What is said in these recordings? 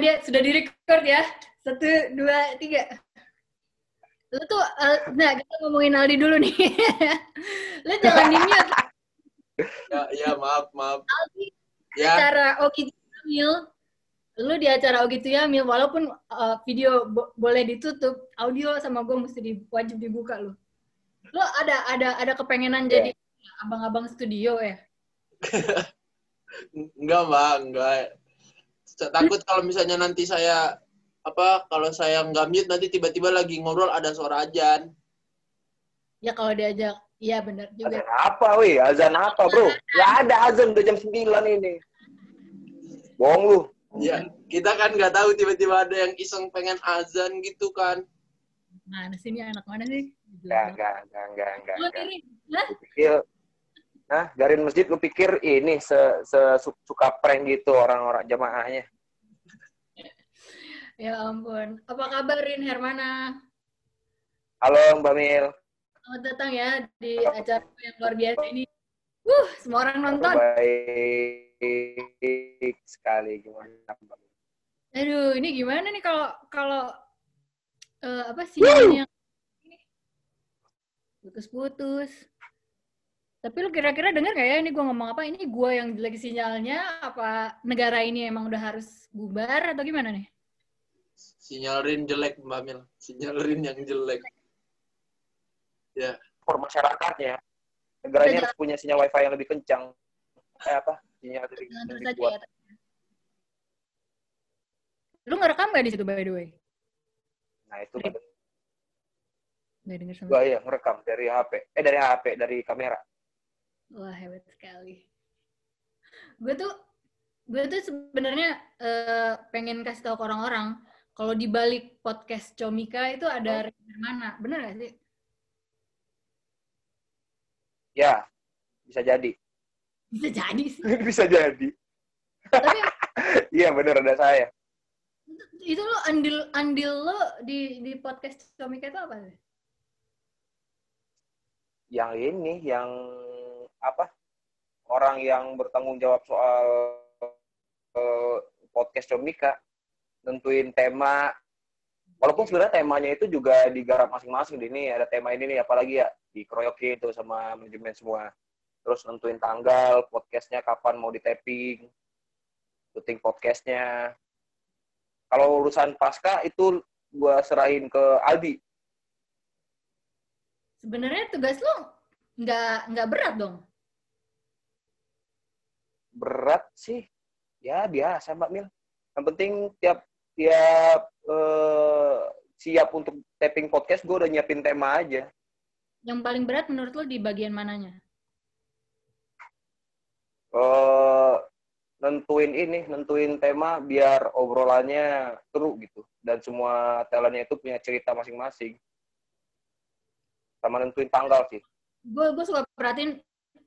dia. Sudah direcord ya. Satu, dua, tiga. Lu tuh, uh, nah kita ngomongin Aldi dulu nih. Lu jangan di mute. Ya, ya maaf, maaf. Aldi, Ya, acara Ogi Tuyamil, lu di acara Ogi Tuyamil, walaupun uh, video bo- boleh ditutup, audio sama gue mesti di, wajib dibuka lu. Lu ada ada ada kepengenan Iya. jadi abang-abang studio ya? enggak mbak, enggak. Takut kalau misalnya nanti saya apa kalau saya nggak mute nanti tiba-tiba lagi ngobrol ada suara ajan. Ya kalau diajak, iya benar juga. Azan apa, wih? Azan apa, bro? Gak ada azan udah jam 9 ini. Bohong lu. Ya, kita kan nggak tahu tiba-tiba ada yang iseng pengen azan gitu kan. Mana sih ini anak mana sih? Enggak, enggak, enggak, enggak, enggak. Lu pikir, nah, garin masjid lu pikir ini se, se su- suka prank gitu orang-orang jamaahnya. Ya ampun. Apa kabar Rin Hermana? Halo Mbak Mil. Selamat datang ya di acara yang luar biasa ini. Uh, semua orang nonton. Baik sekali gimana Mbak Mil? Aduh, ini gimana nih kalau kalau eh, apa sinyalnya putus-putus. Tapi lu kira-kira denger gak ya ini gua ngomong apa? Ini gua yang lagi sinyalnya apa negara ini emang udah harus bubar atau gimana nih? Sinyal Rin jelek Mbak Mil. Sinyal Rin yang jelek. Ya, For masyarakatnya, negaranya harus punya sinyal wifi yang lebih kencang. Eh apa? Sinyal Jangan terus lebih kuat. ya. Lu ngerekam gak di situ by the way? Nah itu Gak denger sama gua ya ngerekam dari HP. Eh dari HP, dari kamera. Wah hebat sekali. Gue tuh gue tuh sebenarnya eh, pengen kasih tahu ke orang-orang kalau di balik podcast Comika itu ada Rin mana? Bener gak sih? Ya, bisa jadi. Bisa jadi sih. bisa jadi. Tapi Iya bener ada saya. itu lo andil andil lo di di podcast Comika itu apa sih? Yang ini, yang apa? Orang yang bertanggung jawab soal eh, podcast Comika, nentuin tema. Walaupun sebenarnya temanya itu juga digarap masing-masing. Ini ada tema ini nih, apalagi ya dikeroyokin itu sama manajemen semua. Terus nentuin tanggal, podcastnya kapan mau di tapping, syuting podcastnya. Kalau urusan pasca itu gua serahin ke Aldi. Sebenarnya tugas lo nggak nggak berat dong. berat sih ya biasa mbak Mil yang penting tiap tiap eh, siap untuk tapping podcast gue udah nyiapin tema aja Yang paling berat menurut lo di bagian mananya? eh nentuin ini nentuin tema biar obrolannya seru gitu dan semua talentnya itu punya cerita masing-masing sama nentuin tanggal sih Gue gue suka perhatiin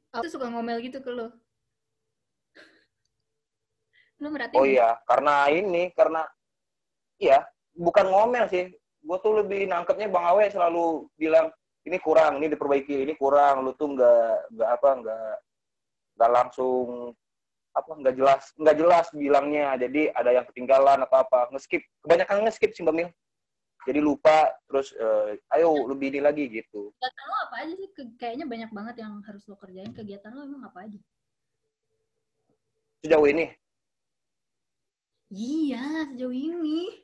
aku suka ngomel gitu ke lo. Lo merhatiin? oh iya karena ini karena iya bukan ngomel sih gue tuh lebih nangkepnya bang Awe selalu bilang ini kurang ini diperbaiki ini kurang lu tuh nggak nggak apa nggak nggak langsung apa nggak jelas nggak jelas bilangnya jadi ada yang ketinggalan atau apa ngeskip kebanyakan ngeskip sih mbak Mil jadi lupa terus eh, ayo lebih ini lagi gitu Kegiatan lo apa aja sih? Kayaknya banyak banget yang harus lo kerjain. Kegiatan lo emang apa aja? sejauh ini Iya, sejauh ini.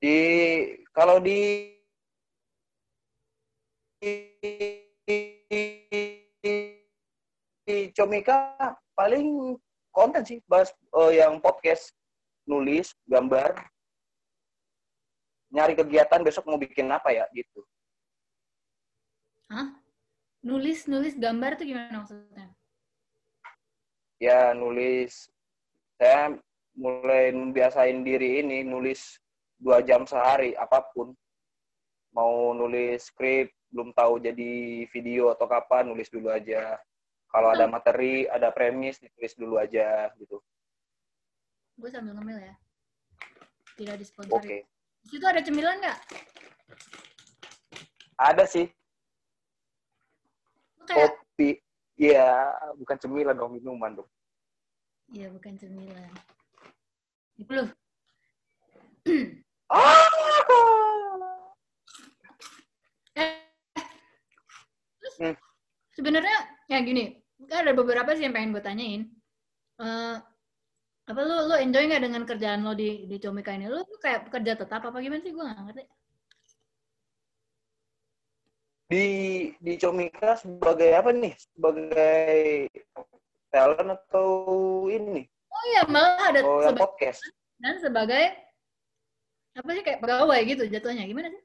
Di kalau di di Comika paling konten sih bahas eh, yang podcast nulis gambar nyari kegiatan besok mau bikin apa ya gitu Hah? Nulis, nulis gambar tuh gimana maksudnya? ya nulis saya mulai membiasain diri ini nulis dua jam sehari apa pun mau nulis skrip belum tahu jadi video atau kapan nulis dulu aja kalau ada materi ada premis ditulis dulu aja gitu Gue sambil ngemil ya. Tidak oke disponsori. Di situ ada cemilan nggak? ada sih kayak kopi Iya, bukan cemilan dong, minuman dong. Iya, bukan cemilan. Itu loh. Ah! Eh, terus Hmm. sebenarnya ya gini, kan ada beberapa sih yang pengen gue tanyain. Eh, apa lu lu enjoy nggak dengan kerjaan lo di di Comika ini? Lu, lu kayak kerja tetap apa gimana sih? Gue nggak ngerti. Di di Comika sebagai apa nih? Sebagai talent atau ini? Oh iya, malah ada Oh, sebagai, podcast. dan sebagai apa sih kayak pegawai gitu jatuhnya. Gimana sih?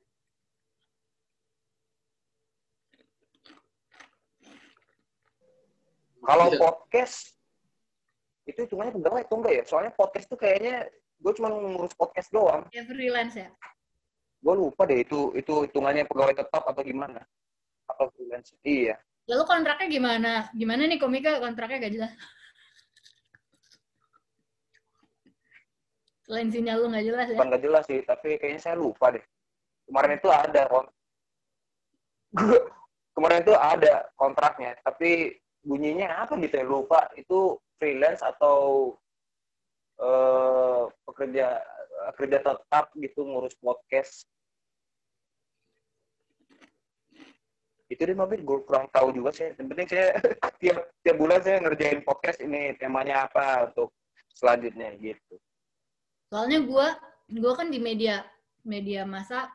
Kalau Iya. podcast itu hitungannya pegawai atau enggak ya? Soalnya podcast tuh kayaknya gue cuma ngurus podcast doang. Kayak freelance ya? Gue lupa deh itu itu hitungannya pegawai tetap atau gimana? Atau freelance? Iya. Lalu kontraknya gimana? Gimana nih komika kontraknya gak jelas? Selain sinyal lu gak jelas ya? Nggak jelas sih, tapi kayaknya saya lupa deh. Kemarin itu ada kemarin itu ada kontraknya, tapi bunyinya apa gitu ya lupa. Itu freelance atau eh, pekerja kerja tetap gitu ngurus podcast. Itu deh mabit gue kurang tahu juga sih. Yang penting saya tiap tiap bulan saya ngerjain podcast ini temanya apa untuk selanjutnya gitu. Soalnya gue, gue kan di media media masa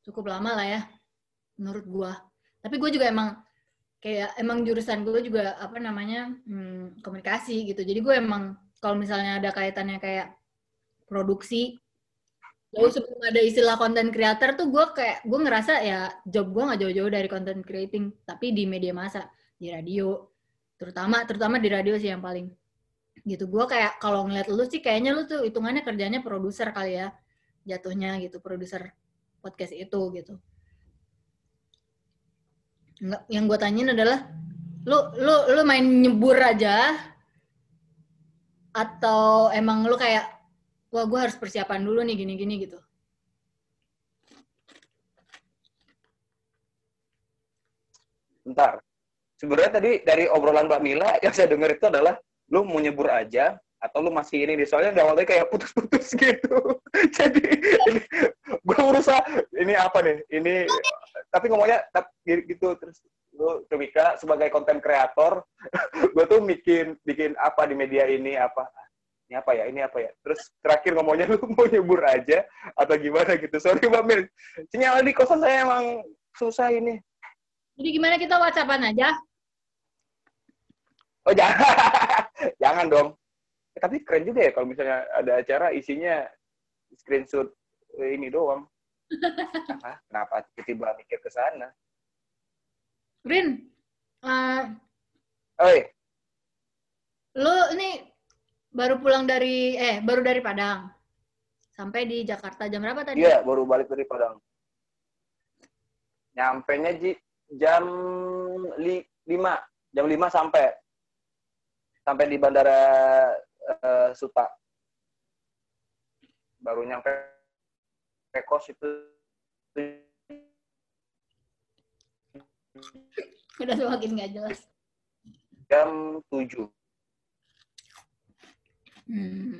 cukup lama lah ya, menurut gue. Tapi gue juga emang kayak emang jurusan gue juga apa namanya hmm, komunikasi gitu. Jadi gue emang kalau misalnya ada kaitannya kayak produksi, jauh sebelum ada istilah content creator tuh gue kayak gue ngerasa ya job gue nggak jauh-jauh dari content creating, tapi di media masa, di radio, terutama terutama di radio sih yang paling gitu. Gue kayak kalau ngeliat lu sih kayaknya lu tuh hitungannya kerjanya produser kali ya jatuhnya gitu produser podcast itu gitu. Nggak, yang gue tanyain adalah lu lu lu main nyebur aja? Atau emang lu kayak wah gue harus persiapan dulu nih gini-gini gitu? Bentar. Sebenarnya tadi dari obrolan Mbak Mila yang saya dengar itu adalah lu mau nyebur aja atau lu masih ini di soalnya di awalnya kayak putus-putus gitu. Jadi gue berusaha ini apa nih? Ini tapi ngomongnya tap- gitu. Terus lu Cemika sebagai konten kreator, gue tuh bikin bikin apa di media ini apa? Ini apa ya? Ini apa ya? Terus terakhir ngomongnya lu mau nyebur aja atau gimana gitu. Sorry mbak Mil sinyal di kosan saya emang susah ini. Jadi gimana kita whatsappan aja? Oh jangan, jangan dong. Eh, tapi keren juga ya kalau misalnya ada acara isinya screenshot eh, ini doang. Ah, kenapa tiba-tiba mikir ke sana? Rin eh, Oi, lu ini baru pulang dari eh baru dari Padang sampai di Jakarta jam berapa tadi iya baru balik dari Padang. Nyampe-nya Ji, jam li, 5, jam 5 sampai sampai di bandara eh, Suta. Baru nyampe kos itu udah semakin nggak jelas jam 7. Hmm.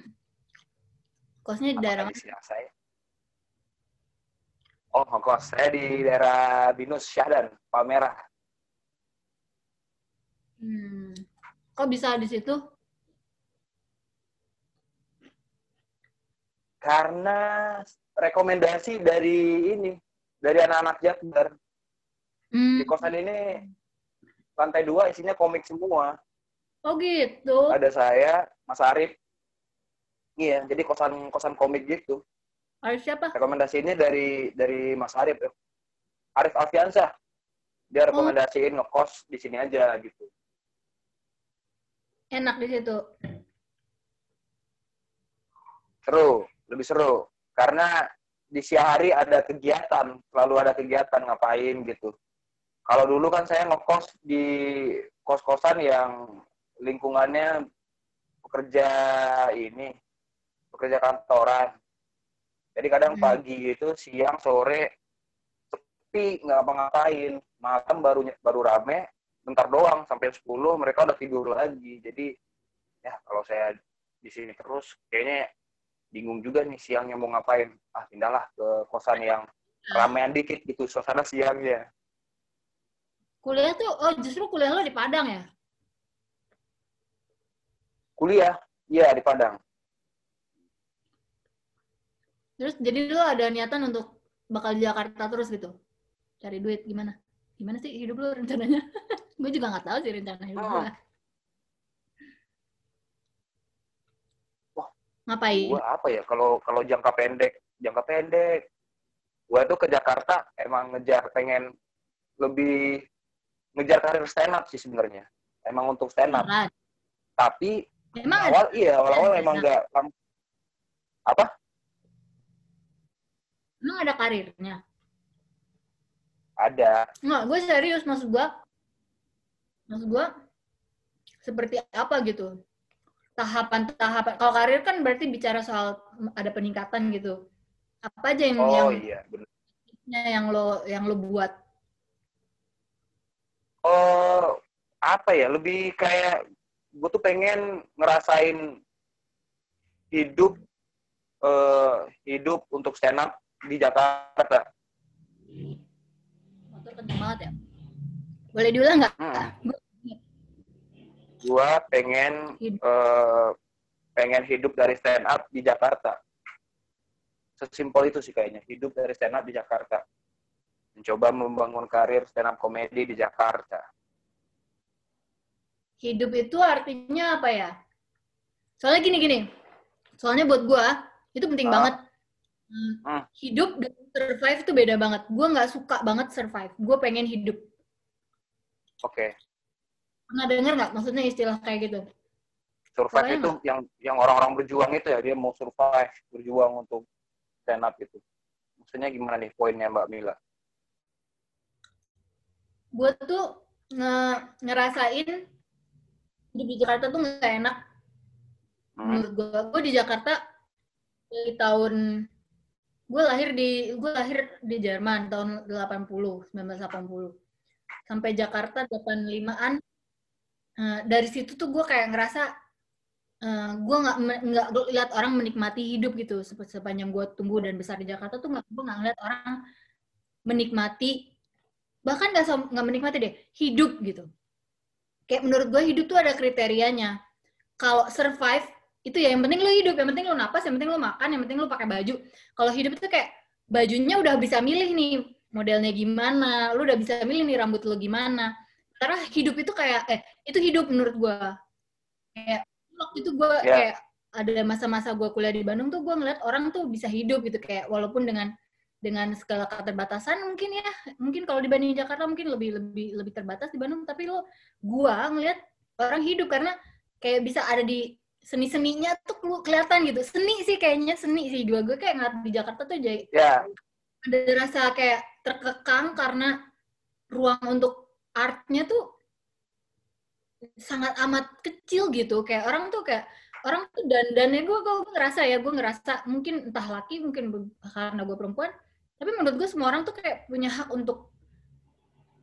Kosnya di daerah siang saya? Oh, kos. Saya di daerah Binus Syahdan, Palmerah. Hmm. Kok bisa di situ? Karena rekomendasi dari ini, dari anak-anak Jakbar. Hmm. Di kosan ini lantai dua isinya komik semua. Oh gitu. Ada saya, Mas Arif. Iya, jadi kosan kosan komik gitu. Harus siapa? Rekomendasinya dari dari Mas Arif. Arif Alfiansyah. Dia rekomendasiin ngekos di sini aja gitu. Enak di situ. Seru, lebih seru. Karena di siang hari ada kegiatan, selalu ada kegiatan ngapain gitu. Kalau dulu kan saya ngekos di kos-kosan yang lingkungannya pekerja ini, pekerja kantoran. Jadi kadang Hmm. pagi itu, siang, sore, sepi, nggak ngapa-ngapain. Malam baru baru rame, bentar doang sampai 10 mereka udah tidur lagi jadi ya kalau saya di sini terus kayaknya bingung juga nih siangnya mau ngapain ah pindahlah ke kosan yang ramean dikit gitu suasana siangnya Kuliah tuh, oh justru kuliah lo di Padang ya? kuliah iya di Padang Terus jadi lo ada niatan untuk bakal di Jakarta terus gitu? Cari duit gimana? Gimana sih hidup lo rencananya? gue juga nggak tahu sih rencana hidup gue. Wah, Ngapain? gua apa ya kalau kalau jangka pendek jangka pendek gua tuh ke Jakarta emang ngejar pengen lebih ngejar karir stand up sih sebenarnya emang untuk stand up Beneran. tapi Emang ada? awal iya awal awal emang nggak apa Emang ada karirnya? Ada Nggak, gue serius maksud gue. Maksud gue seperti apa gitu? Tahapan-tahapan. Kalau karir kan berarti bicara soal ada peningkatan gitu. Apa aja yang oh yang, iya bener yang lo yang lo buat? oh apa ya lebih kayak gue tuh pengen ngerasain hidup eh, hidup untuk stand up di Jakarta Motor kenceng banget ya. Boleh diulang nggak? Hmm. Gua- gue pengen Hidup. eh, pengen hidup dari stand up di Jakarta sesimpel itu sih kayaknya hidup dari stand up di Jakarta mencoba membangun karir stand up komedi di Jakarta Hidup itu artinya apa ya? Soalnya gini-gini. Soalnya buat gua itu penting Ah. banget. Hmm, Hmm. Hidup dan survive itu beda banget. Gua nggak suka banget survive. Gua pengen hidup. oke Pernah denger nggak maksudnya istilah kayak gitu? survive Pokoknya itu yang yang orang-orang berjuang itu ya dia mau survive berjuang untuk stand up itu maksudnya gimana nih poinnya Mbak Mila Gue tuh nge- ngerasain hidup di Jakarta tuh nggak enak Hmm. menurut gue. Gue di Jakarta dari tahun gue lahir di gue lahir di Jerman tahun 80 1980 sampai Jakarta 85an Eh, dari situ tuh gue kayak ngerasa eh, gue nggak nggak lihat orang menikmati hidup gitu Sep- sepanjang gue tumbuh dan besar di Jakarta tuh nggak gue nggak ngeliat orang menikmati bahkan nggak nggak menikmati deh hidup gitu. Kayak menurut gue hidup tuh ada kriterianya. Kalau survive itu ya yang penting lo hidup yang penting lo napas yang penting lo makan yang penting lo pakai baju. Kalau hidup itu kayak bajunya udah bisa milih nih modelnya gimana lo udah bisa milih nih rambut lo gimana. Karena hidup itu kayak eh itu hidup menurut gue kayak waktu itu gue Ya. kayak ada masa-masa gue kuliah di Bandung tuh gue ngeliat orang tuh bisa hidup gitu. Kayak walaupun dengan dengan segala keterbatasan mungkin ya. Mungkin kalau dibanding Jakarta mungkin lebih lebih lebih terbatas di Bandung. Tapi lo gua ngeliat orang hidup karena kayak bisa ada di seni-seninya tuh kelihatan gitu. Seni sih kayaknya seni sih. Dua gue kayak ngeliat di Jakarta tuh jadi ya. ada rasa kayak terkekang karena ruang untuk artnya tuh sangat amat kecil gitu. Kayak orang tuh kayak orang tuh dandannya gue gue ngerasa ya gue ngerasa mungkin entah laki mungkin karena gue perempuan. Tapi menurut gue semua orang tuh kayak punya hak untuk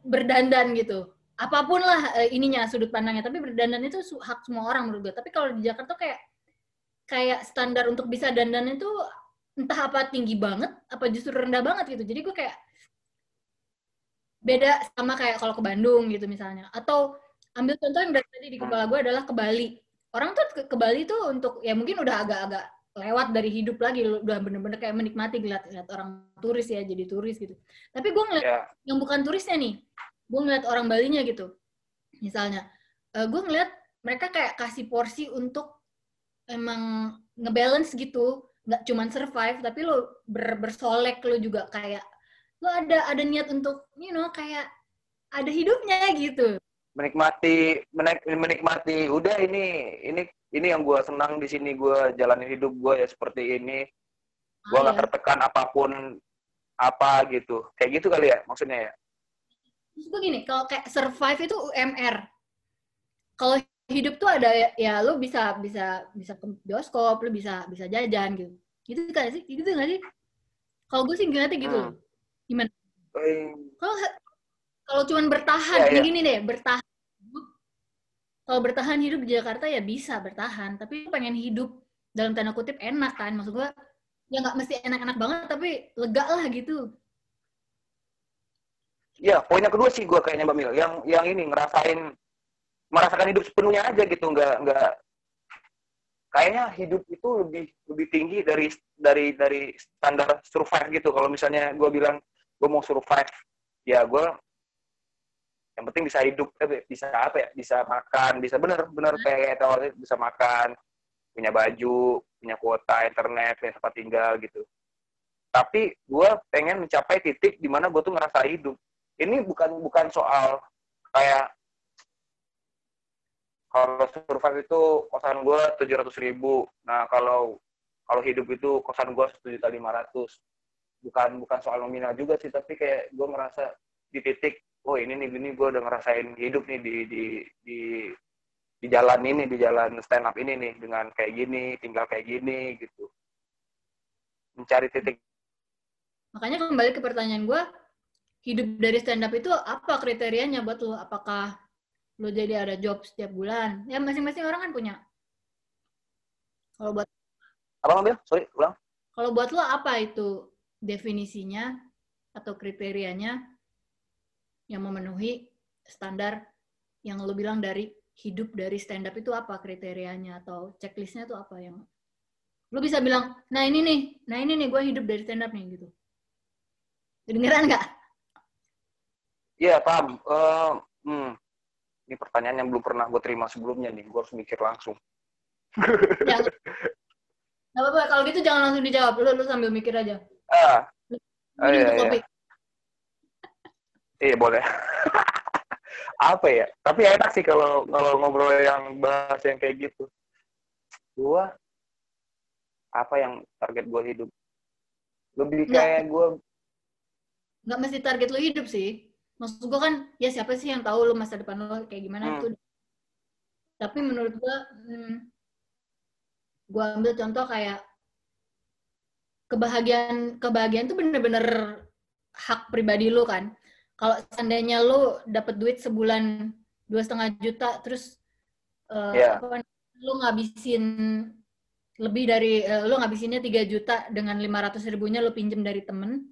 berdandan gitu apa pun lah eh, ininya sudut pandangnya. Tapi berdandan itu hak semua orang menurut gue. Tapi kalau di Jakarta tuh kayak kayak standar untuk bisa dandan itu entah apa tinggi banget apa justru rendah banget gitu. Jadi gue kayak beda sama kayak kalau ke Bandung gitu misalnya. Atau ambil contoh yang dari tadi di kepala gue adalah ke Bali. Orang tuh ke, ke Bali tuh untuk ya mungkin udah agak-agak lewat dari hidup lagi udah bener-bener kayak menikmati lihat lihat orang turis ya jadi turis gitu. Tapi gue ngeliat ya. yang bukan turisnya nih gue ngeliat orang Balinya gitu. Misalnya eh, gue ngeliat mereka kayak kasih porsi untuk emang ngebalance gitu. Nggak cuman survive tapi lo ber, bersolek lo juga kayak lo ada ada niat untuk you know kayak ada hidupnya gitu. Menikmati menik- menikmati udah ini ini ini yang gue senang di sini gue jalanin hidup gue ya seperti ini. Gue Ah, nggak ya. tertekan apa pun apa gitu. Kayak gitu kali ya maksudnya ya Terus gue gini, kalau kayak survive itu UMR. Kalau hidup tuh ada ya, ya lo bisa bisa bisa ke bioskop, lo bisa bisa jajan gitu. Gitu kan sih? Gitu nggak sih? Kalau gue sih ngeliatnya gitu. Hmm. Gimana? Kalau kalau cuman bertahan, ini iya. gini deh, bertahan kalau bertahan hidup di Jakarta ya bisa bertahan, tapi lu pengen hidup dalam tanda kutip enak kan, maksud gua ya nggak mesti enak-enak banget tapi lega lah gitu. Ya, poin yang kedua sih gue kayaknya Mbak Mil, yang yang ini ngerasain merasakan hidup sepenuhnya aja gitu, nggak nggak. Kayaknya hidup itu lebih lebih tinggi dari dari dari standar survive gitu. Kalau misalnya gue bilang gue mau survive, ya gue yang penting bisa hidup, eh, bisa apa ya, bisa makan, bisa bener-bener kayak tahu bisa makan, punya baju, punya kuota internet, punya tempat tinggal gitu. Tapi gue pengen mencapai titik di mana gue tuh ngerasa hidup ini bukan bukan soal kayak kalau survive itu kosan gue tujuh ratus ribu. Nah kalau kalau hidup itu kosan gue satu juta lima ratus. Bukan bukan soal nominal juga sih tapi kayak gue merasa di titik oh ini nih ini gue udah ngerasain hidup nih di di di di jalan ini di jalan stand up ini nih dengan kayak gini tinggal kayak gini gitu. Mencari titik. Makanya kembali ke pertanyaan gue hidup dari stand up itu apa kriterianya buat lo? Apakah lo jadi ada job setiap bulan? Ya masing-masing orang kan punya. Kalau buat apa ngambil? Sorry, ulang. Kalau buat lo apa itu definisinya atau kriterianya yang memenuhi standar yang lo bilang dari hidup dari stand up itu apa kriterianya atau checklistnya itu apa yang lo bisa bilang, nah ini nih, nah ini nih gue hidup dari stand up nih gitu. Kedengeran nggak? Iya, paham. Uh, hmm. Ini pertanyaan yang belum pernah gue terima sebelumnya nih. Gue harus mikir langsung. Ya. Gak apa-apa, kalau gitu jangan langsung dijawab. Lu, lu sambil mikir aja. Ah. Oh, iya, iya. iya, boleh. apa ya? Tapi enak sih kalau kalau ngobrol yang bahas yang kayak gitu. Gue apa yang target gue hidup? Lebih kayak gue nggak mesti target lu hidup sih maksud gue kan ya siapa sih yang tahu lo masa depan lo kayak gimana hmm. itu tapi menurut gue hmm, gue ambil contoh kayak kebahagiaan kebahagiaan tuh bener-bener hak pribadi lo kan kalau seandainya lo dapet duit sebulan dua setengah juta terus uh, yeah. apa, lo ngabisin lebih dari uh, lo ngabisinnya tiga juta dengan lima ratus ribunya lo pinjem dari temen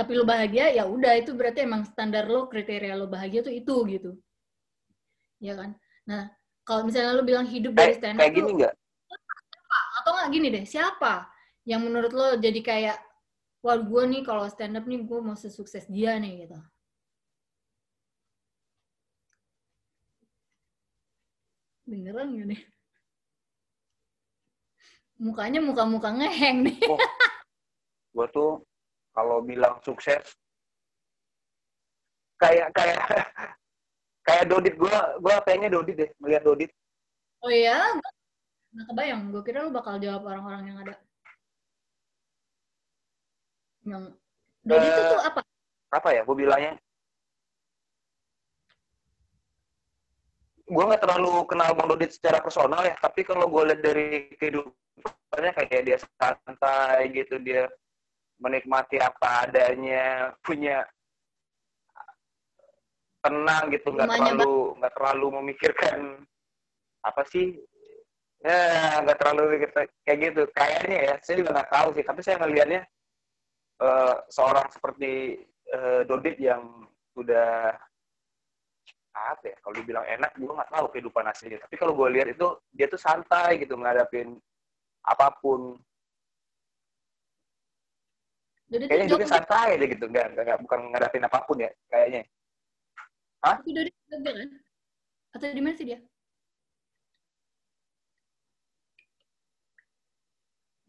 tapi lo bahagia ya udah itu berarti emang standar lo kriteria lo bahagia tuh itu gitu. Ya kan? Nah kalau misalnya lo bilang hidup dari stand up kayak gini nggak? Atau nggak gini deh siapa yang menurut lo jadi kayak wah gue nih kalau stand up nih gue mau sesukses dia nih gitu? Beneran gak nih mukanya muka-muka ngeheng nih oh, gue tuh kalau bilang sukses kayak kayak kayak Dodit. Gue gue kayaknya Dodit deh melihat Dodit. Oh iya? Nggak kebayang. Gue kira lu bakal jawab orang-orang yang ada. Yang Dodit uh, itu tuh apa? apa ya gue bilangnya? Gue nggak terlalu kenal Bang Dodit secara personal ya tapi kalau gue lihat dari kehidupannya kayak dia santai gitu dia menikmati apa adanya, punya tenang gitu, nggak terlalu nggak terlalu memikirkan apa sih? Ya nggak terlalu mikir kayak gitu. Kayaknya ya saya juga nggak tahu sih tapi saya ngelihatnya uh, seorang seperti uh, Dodit yang udah apa ya kalau dibilang enak gue nggak tahu kehidupan aslinya. Tapi kalau gue lihat itu dia tuh santai gitu ngadapin apa pun Dodi kayaknya hidupnya santai aja gitu, enggak, enggak, enggak, bukan ngadapin apa pun ya, kayaknya. Hah? Tapi Dodi Jogja kan? Atau di mana sih dia?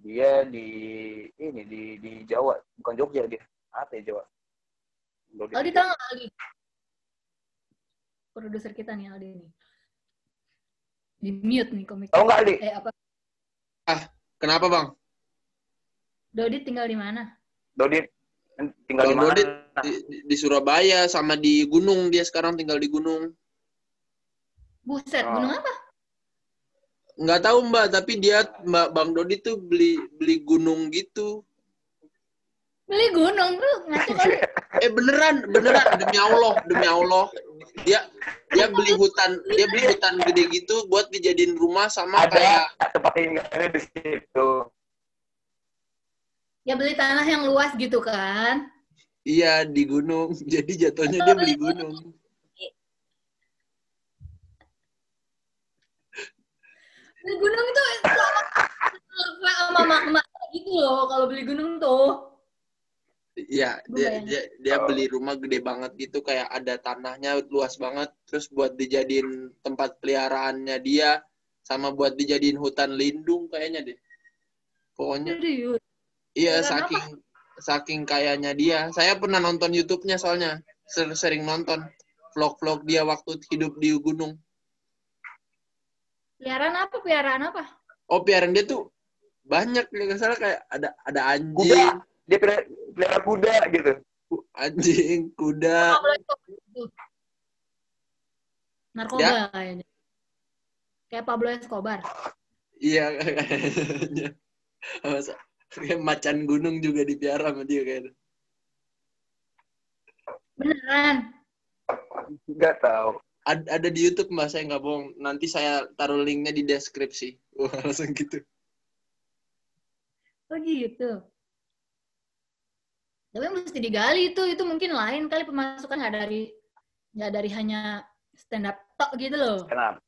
Dia di ini di di Jawa, bukan Jogja dia. Apa ya Jawa? Dodi Aldi tahu nggak Aldi? Produser kita nih Aldi ini. Di mute nih komik. Tahu nggak Aldi? Eh apa? Ah, kenapa bang? Dodi tinggal di mana? Dodi tinggal di mana? Di, di Surabaya sama di gunung dia sekarang tinggal di gunung. Buset, oh. gunung apa? Nggak tahu Mbak, tapi dia Mbak Bang Dodi tuh beli beli gunung gitu. Beli gunung tuh ngaco kali. eh beneran, beneran demi Allah, demi Allah. dia dia beli hutan dia beli hutan gede gitu buat dijadiin rumah sama kayak Ada tempat tinggalnya di situ. Ya beli tanah yang luas gitu kan. iya di gunung jadi jatuhnya dia beli gunung Beli gunung itu sama makna gitu loh kalau beli gunung tuh. Iya, dia, dia dia beli rumah gede banget gitu kayak ada tanahnya luas banget terus buat dijadiin tempat peliharaannya dia sama buat dijadiin hutan lindung kayaknya deh. Pokoknya Serius. Iya Beneran saking saking kayanya dia. Saya pernah nonton YouTube-nya soalnya Ser- sering nonton vlog-vlog dia waktu hidup di gunung. Peliharaan apa? Peliharaan apa? Oh, piaran dia tuh banyak nggak salah kayak ada ada anjing, Kuda. Dia pelihara pelihara kuda gitu. anjing, kuda. Pablo Escobar. Narkoba Ya. kayaknya. Kayak Pablo Escobar. Iya kayaknya. Masa kayak macan gunung juga dipiara sama dia kayaknya. Beneran. Nggak tahu. Ad- ada di YouTube mbak saya nggak bohong. Nanti saya taruh linknya di deskripsi. Wah langsung gitu. Oh gitu. Tapi mesti digali itu, itu mungkin lain kali pemasukan nggak dari nggak dari hanya stand up tok gitu loh. Kenapa?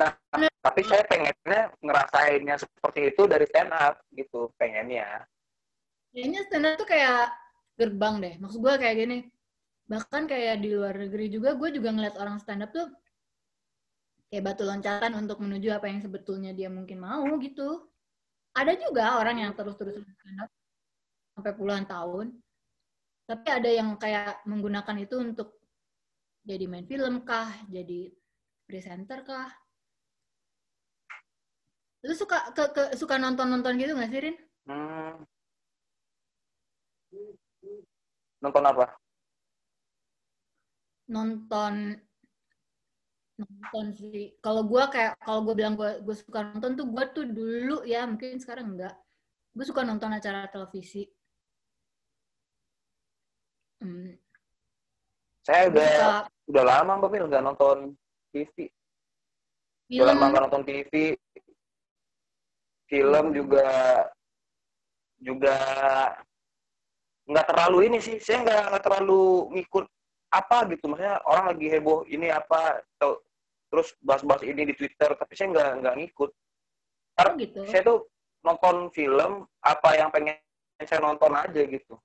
Nah, tapi saya pengennya ngerasainnya seperti itu dari stand up gitu, pengennya. Kayaknya stand up tuh kayak gerbang deh. Maksud gue kayak gini. Bahkan kayak di luar negeri juga, gue juga ngeliat orang stand up tuh kayak batu loncatan untuk menuju apa yang sebetulnya dia mungkin mau gitu. Ada juga orang yang terus-terus stand up sampai puluhan tahun. Tapi ada yang kayak menggunakan itu untuk jadi main film kah, jadi presenter kah. Lu suka ke, ke- suka nonton-nonton gitu gak sih, Rin? Hmm. Nonton apa? nonton nonton sih kalau gue kayak kalau gue bilang gue gue suka nonton tuh gue tuh dulu ya mungkin sekarang enggak gue suka nonton acara televisi hmm, Saya udah suka udah lama Mbak Mil nggak nonton TV. Udah film lama nggak nonton TV. Film juga juga nggak terlalu ini sih. Saya nggak nggak terlalu ngikut apa gitu. Maksudnya orang lagi heboh ini apa atau terus bahas-bahas ini di Twitter. Tapi saya nggak nggak ngikut. oh gitu Saya tuh nonton film apa yang pengen saya nonton aja gitu.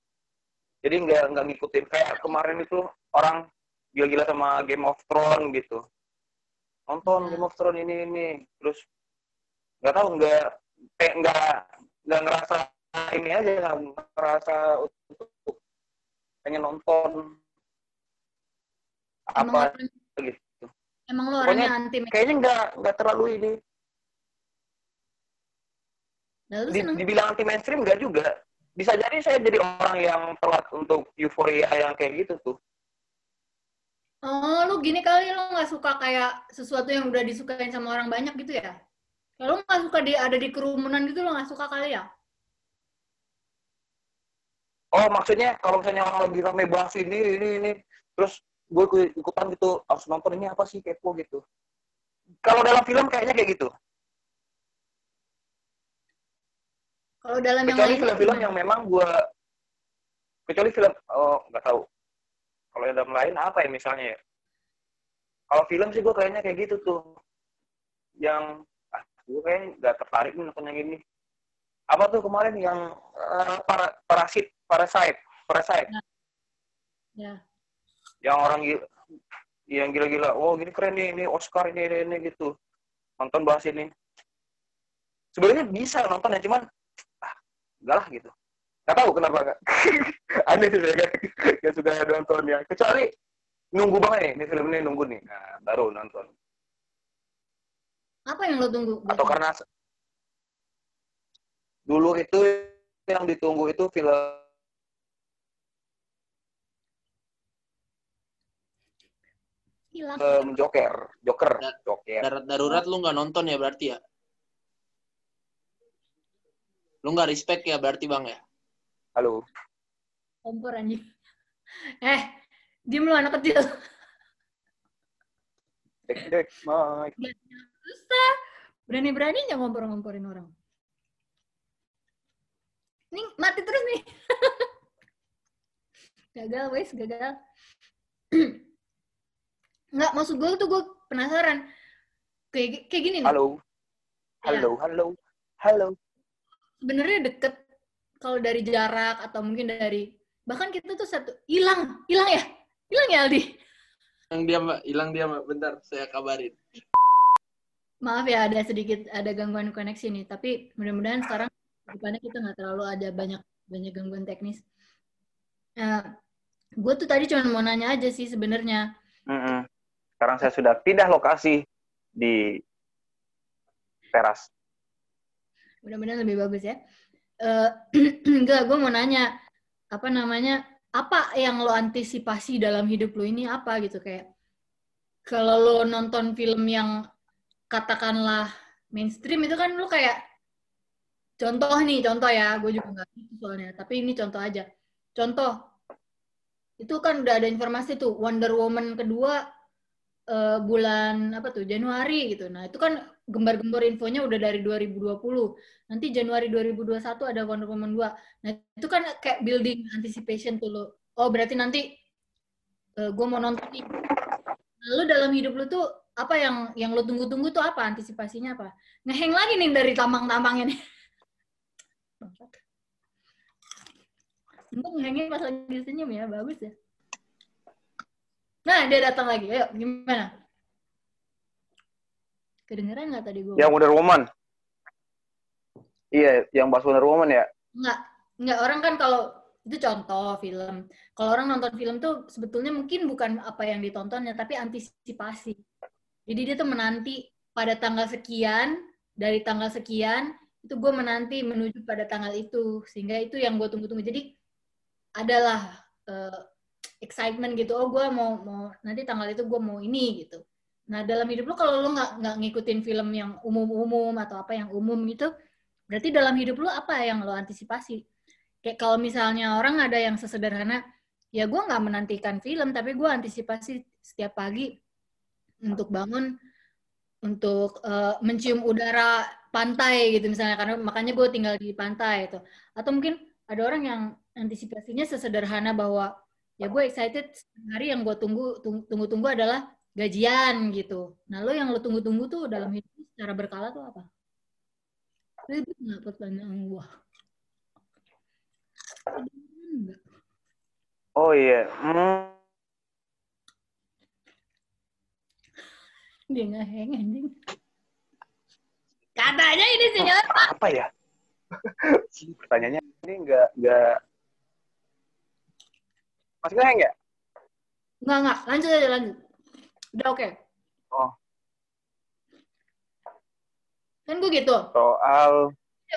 Jadi nggak nggak ngikutin kayak kemarin itu orang gila-gila sama Game of Thrones gitu. Nonton Ya. Game of Thrones ini ini terus nggak tahu nggak kayak nggak nggak ngerasa ini aja nggak ngerasa untuk pengen nonton emang apa orang, gitu. emang lo orangnya anti Kayaknya nggak nggak terlalu ini. nah, Di- dibilang anti mainstream nggak juga. Bisa jadi saya jadi orang yang telat untuk euforia yang kayak gitu tuh. oh lu gini kali lu nggak suka kayak sesuatu yang udah disukain sama orang banyak gitu ya kalau nggak suka di ada di kerumunan gitu lo nggak suka kali ya Oh maksudnya kalau misalnya orang lagi rame bahas ini ini ini terus gue ikut- ikutan gitu harus nonton ini apa sih kepo gitu. Kalau dalam film kayaknya kayak gitu. kalau dalam yang Kecuali lain film-film yang memang gue kecuali film oh nggak tahu. Kalau yang dalam lain apa ya misalnya ya? Kalau film sih gue kayaknya kayak gitu tuh. Yang gue kayaknya nggak tertarik nih nonton yang ini. Apa tuh kemarin yang eh, para, parasit, parasite, parasite. ya yang orang gila, yang gila-gila, oh gini keren nih, ini Oscar ini, ini, ini gitu. Nonton bahas ini. Sebenarnya bisa nonton ya, cuman ah, enggak lah gitu. Gak tahu kenapa enggak. Aneh sih saya kan. Gak suka nonton ya. Kecuali nunggu banget nih, ini film ini nunggu nih. Nah, baru nonton. Apa yang lo tunggu Atau karena dulu itu yang ditunggu itu film hilang film Joker, Joker, Joker. Darat darurat lu nggak nonton ya berarti ya? Lu nggak respect ya berarti bang ya? Halo. kompor anjing eh diem lu anak kecil Dek dek Mike. Susah. Berani-beraninya ngompor-ngomporin orang. Nih, mati terus nih. gagal, wes, gagal. Nggak, maksud gue tuh gue penasaran. Kayak, kayak gini nih. Halo. Halo, halo. Halo. Sebenarnya deket kalau dari jarak atau mungkin dari bahkan kita tuh satu hilang, hilang ya, hilang ya Aldi. Hilang dia mbak, hilang dia mbak. Bentar, saya kabarin. Maaf ya ada sedikit ada gangguan koneksi nih, tapi mudah-mudahan sekarang depannya kita nggak terlalu ada banyak banyak gangguan teknis. Uh, gue tuh tadi cuma mau nanya aja sih sebenarnya. Mm-mm. Sekarang saya sudah pindah lokasi di teras. Mudah-mudahan lebih bagus ya. Uh, enggak, gue mau nanya apa namanya apa yang lo antisipasi dalam hidup lo ini apa gitu kayak kalau lo nonton film yang katakanlah mainstream itu kan lo kayak contoh nih contoh ya gue juga nggak gitu soalnya tapi ini contoh aja. Contoh itu kan udah ada informasi tuh Wonder Woman kedua uh, bulan apa tuh Januari gitu. Nah itu kan gembar-gembor infonya udah dari 2020 nanti Januari 2021 ada Wonder Woman 2 nah itu kan kayak building anticipation tuh lo. Oh berarti nanti uh, gue mau nonton nih lalu dalam hidup lo tuh apa yang yang lo tunggu-tunggu tuh apa antisipasinya apa ngeheng lagi nih dari tambang-tambangnya nih Untung ngehengnya pas lagi senyum ya, bagus ya. Nah, dia datang lagi. Ayo, gimana? Kedengeran nggak tadi gue? Yang Wonder Woman. Iya, yang bahas Wonder Woman ya? Nggak. Nggak, orang kan kalau itu contoh film. Kalau orang nonton film tuh sebetulnya mungkin bukan apa yang ditontonnya, tapi antisipasi. Jadi dia tuh menanti pada tanggal sekian, dari tanggal sekian, itu gue menanti menuju pada tanggal itu. Sehingga itu yang gue tunggu-tunggu. Jadi adalah uh, excitement gitu oh gue mau mau nanti tanggal itu gue mau ini gitu nah dalam hidup lo kalau lo nggak nggak ngikutin film yang umum-umum atau apa yang umum gitu berarti dalam hidup lo apa yang lo antisipasi kayak kalau misalnya orang ada yang sesederhana ya gue nggak menantikan film tapi gue antisipasi setiap pagi untuk bangun untuk uh, mencium udara pantai gitu misalnya karena makanya gue tinggal di pantai itu atau mungkin ada orang yang antisipasinya sesederhana bahwa ya gue excited hari yang gue tunggu tunggu tunggu adalah gajian gitu. Nah lo yang lo tunggu tunggu tuh dalam hidup secara berkala tuh apa? Ribet nggak pertanyaan gue? Oh iya. Hmm. Dia nggak hang anjing. Katanya ini sinyal apa ya? Pertanyaannya ini nggak nggak masih ngeheng ya? Nggak, nggak. Lanjut aja, lanjut. Udah oke. Okay. Oh. Kan gue gitu. Soal...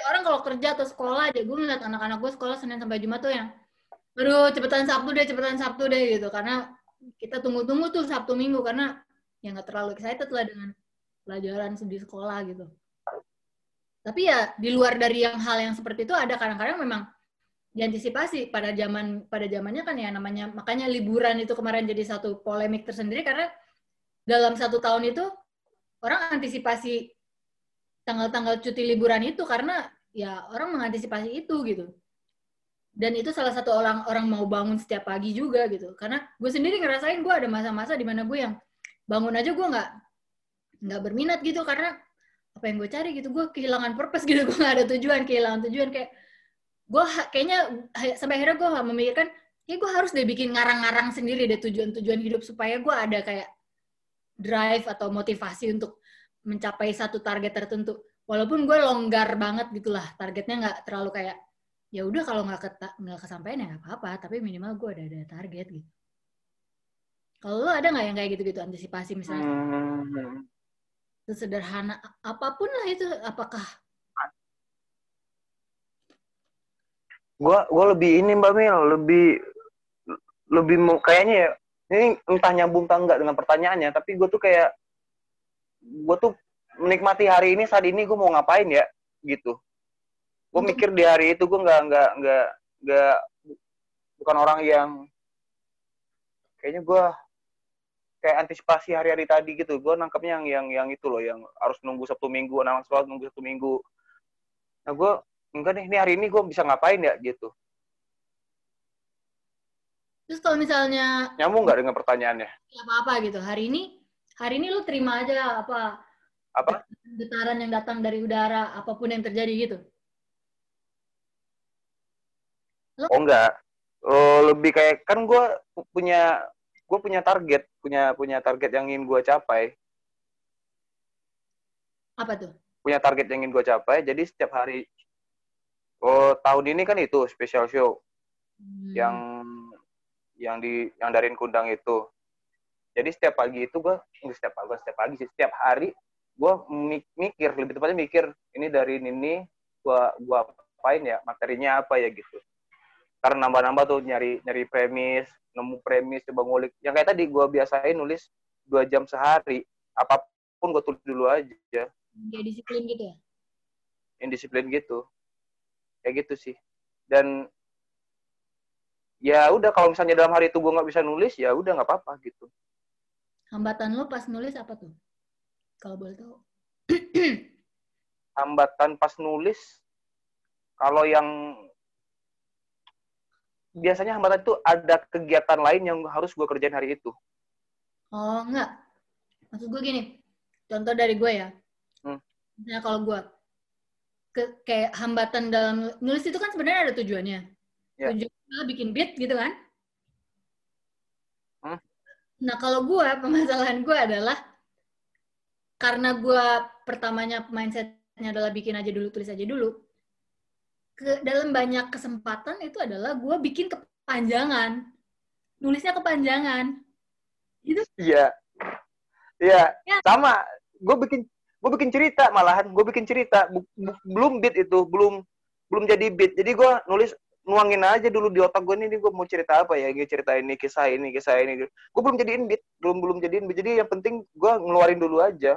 Orang kalau kerja atau sekolah aja, gue ngeliat anak-anak gue sekolah Senin sampai Jumat tuh yang, aduh cepetan Sabtu deh, cepetan Sabtu deh gitu. Karena kita tunggu-tunggu tuh Sabtu Minggu, karena ya nggak terlalu excited lah dengan pelajaran di sekolah gitu. Tapi ya di luar dari yang hal yang seperti itu ada kadang-kadang memang diantisipasi. Pada zaman pada zamannya kan ya namanya makanya liburan itu kemarin jadi satu polemik tersendiri karena dalam satu tahun itu orang antisipasi tanggal-tanggal cuti liburan itu karena ya orang mengantisipasi itu gitu. Dan itu salah satu orang orang mau bangun setiap pagi juga gitu. Karena gue sendiri ngerasain gue ada masa-masa di mana gue yang bangun aja gue nggak nggak berminat gitu karena apa yang gue cari gitu gue kehilangan purpose gitu gue nggak ada tujuan kehilangan tujuan kayak gue kayaknya sampai akhirnya gue memikirkan ya gue harus deh bikin ngarang-ngarang sendiri deh tujuan-tujuan hidup supaya gue ada kayak drive atau motivasi untuk mencapai satu target tertentu. Walaupun gue longgar banget gitulah targetnya nggak terlalu kayak ya udah kalau nggak nggak kesampaian ya nggak apa-apa tapi minimal gue ada ada target gitu kalau lo ada nggak yang kayak gitu-gitu antisipasi misalnya? Hmm. sederhana apa pun lah itu apakah? Gue gue lebih ini mbak Mil lebih lebih mau kayaknya ya ini entah nyambung atau enggak dengan pertanyaannya tapi gue tuh kayak gue tuh menikmati hari ini saat ini gue mau ngapain ya gitu. Gue mikir di hari itu gue nggak nggak nggak nggak bukan orang yang kayaknya gue kayak antisipasi hari-hari tadi gitu. Gue nangkapnya yang yang yang itu loh yang harus nunggu sabtu minggu anak sekolah nunggu sabtu minggu. Nah gue enggak nih ini hari ini gue bisa ngapain ya? Gitu. Terus kalau misalnya nyambung nggak dengan pertanyaannya? Apa-apa gitu, hari ini hari ini lu terima aja apa apa? getaran yang datang dari udara, apa pun yang terjadi gitu. oh enggak oh, lebih kayak kan gue punya gue punya target punya punya target yang ingin gue capai Apa tuh? punya target yang ingin gue capai jadi setiap hari oh tahun ini kan itu special show Hmm. yang yang di yang dari kundang itu jadi setiap pagi itu gue setiap pagi setiap pagi sih setiap hari gue mikir lebih tepatnya mikir ini dari ini gue gua apain ya materinya apa ya gitu karena nambah-nambah tuh nyari nyari premis nemu premis coba ngulik yang kayak tadi gue biasain nulis dua jam sehari apa pun gue tulis dulu aja Kayak disiplin gitu ya? indisiplin gitu kayak gitu sih dan ya udah kalau misalnya dalam hari itu gue nggak bisa nulis ya udah nggak apa-apa gitu Hambatan lo pas nulis apa tuh? Kalau boleh tahu. hambatan pas nulis kalau yang biasanya hambatan itu ada kegiatan lain yang harus gue kerjain hari itu Oh, enggak. Maksud gue gini, contoh dari gue ya. Hmm. Misalnya kalau gue, ke, kayak hambatan dalam nulis itu kan sebenarnya ada tujuannya. Ya. Tujuannya bikin beat gitu kan. Hmm. Nah kalau gue, permasalahan gue adalah karena gue pertamanya mindsetnya adalah bikin aja dulu, tulis aja dulu. Ke, dalam banyak kesempatan itu adalah gue bikin kepanjangan. Nulisnya kepanjangan. Itu iya. Iya Ya. sama. Gue bikin gue bikin cerita malahan. Gue bikin cerita. Belum beat itu. Belum belum jadi beat. Jadi gue nulis nuangin aja dulu di otak gue ini. Gue mau cerita apa ya? Gue cerita ini kisah ini kisah ini. Gue belum jadiin beat. Belum belum jadiin beat. Jadi yang penting gue ngeluarin dulu aja.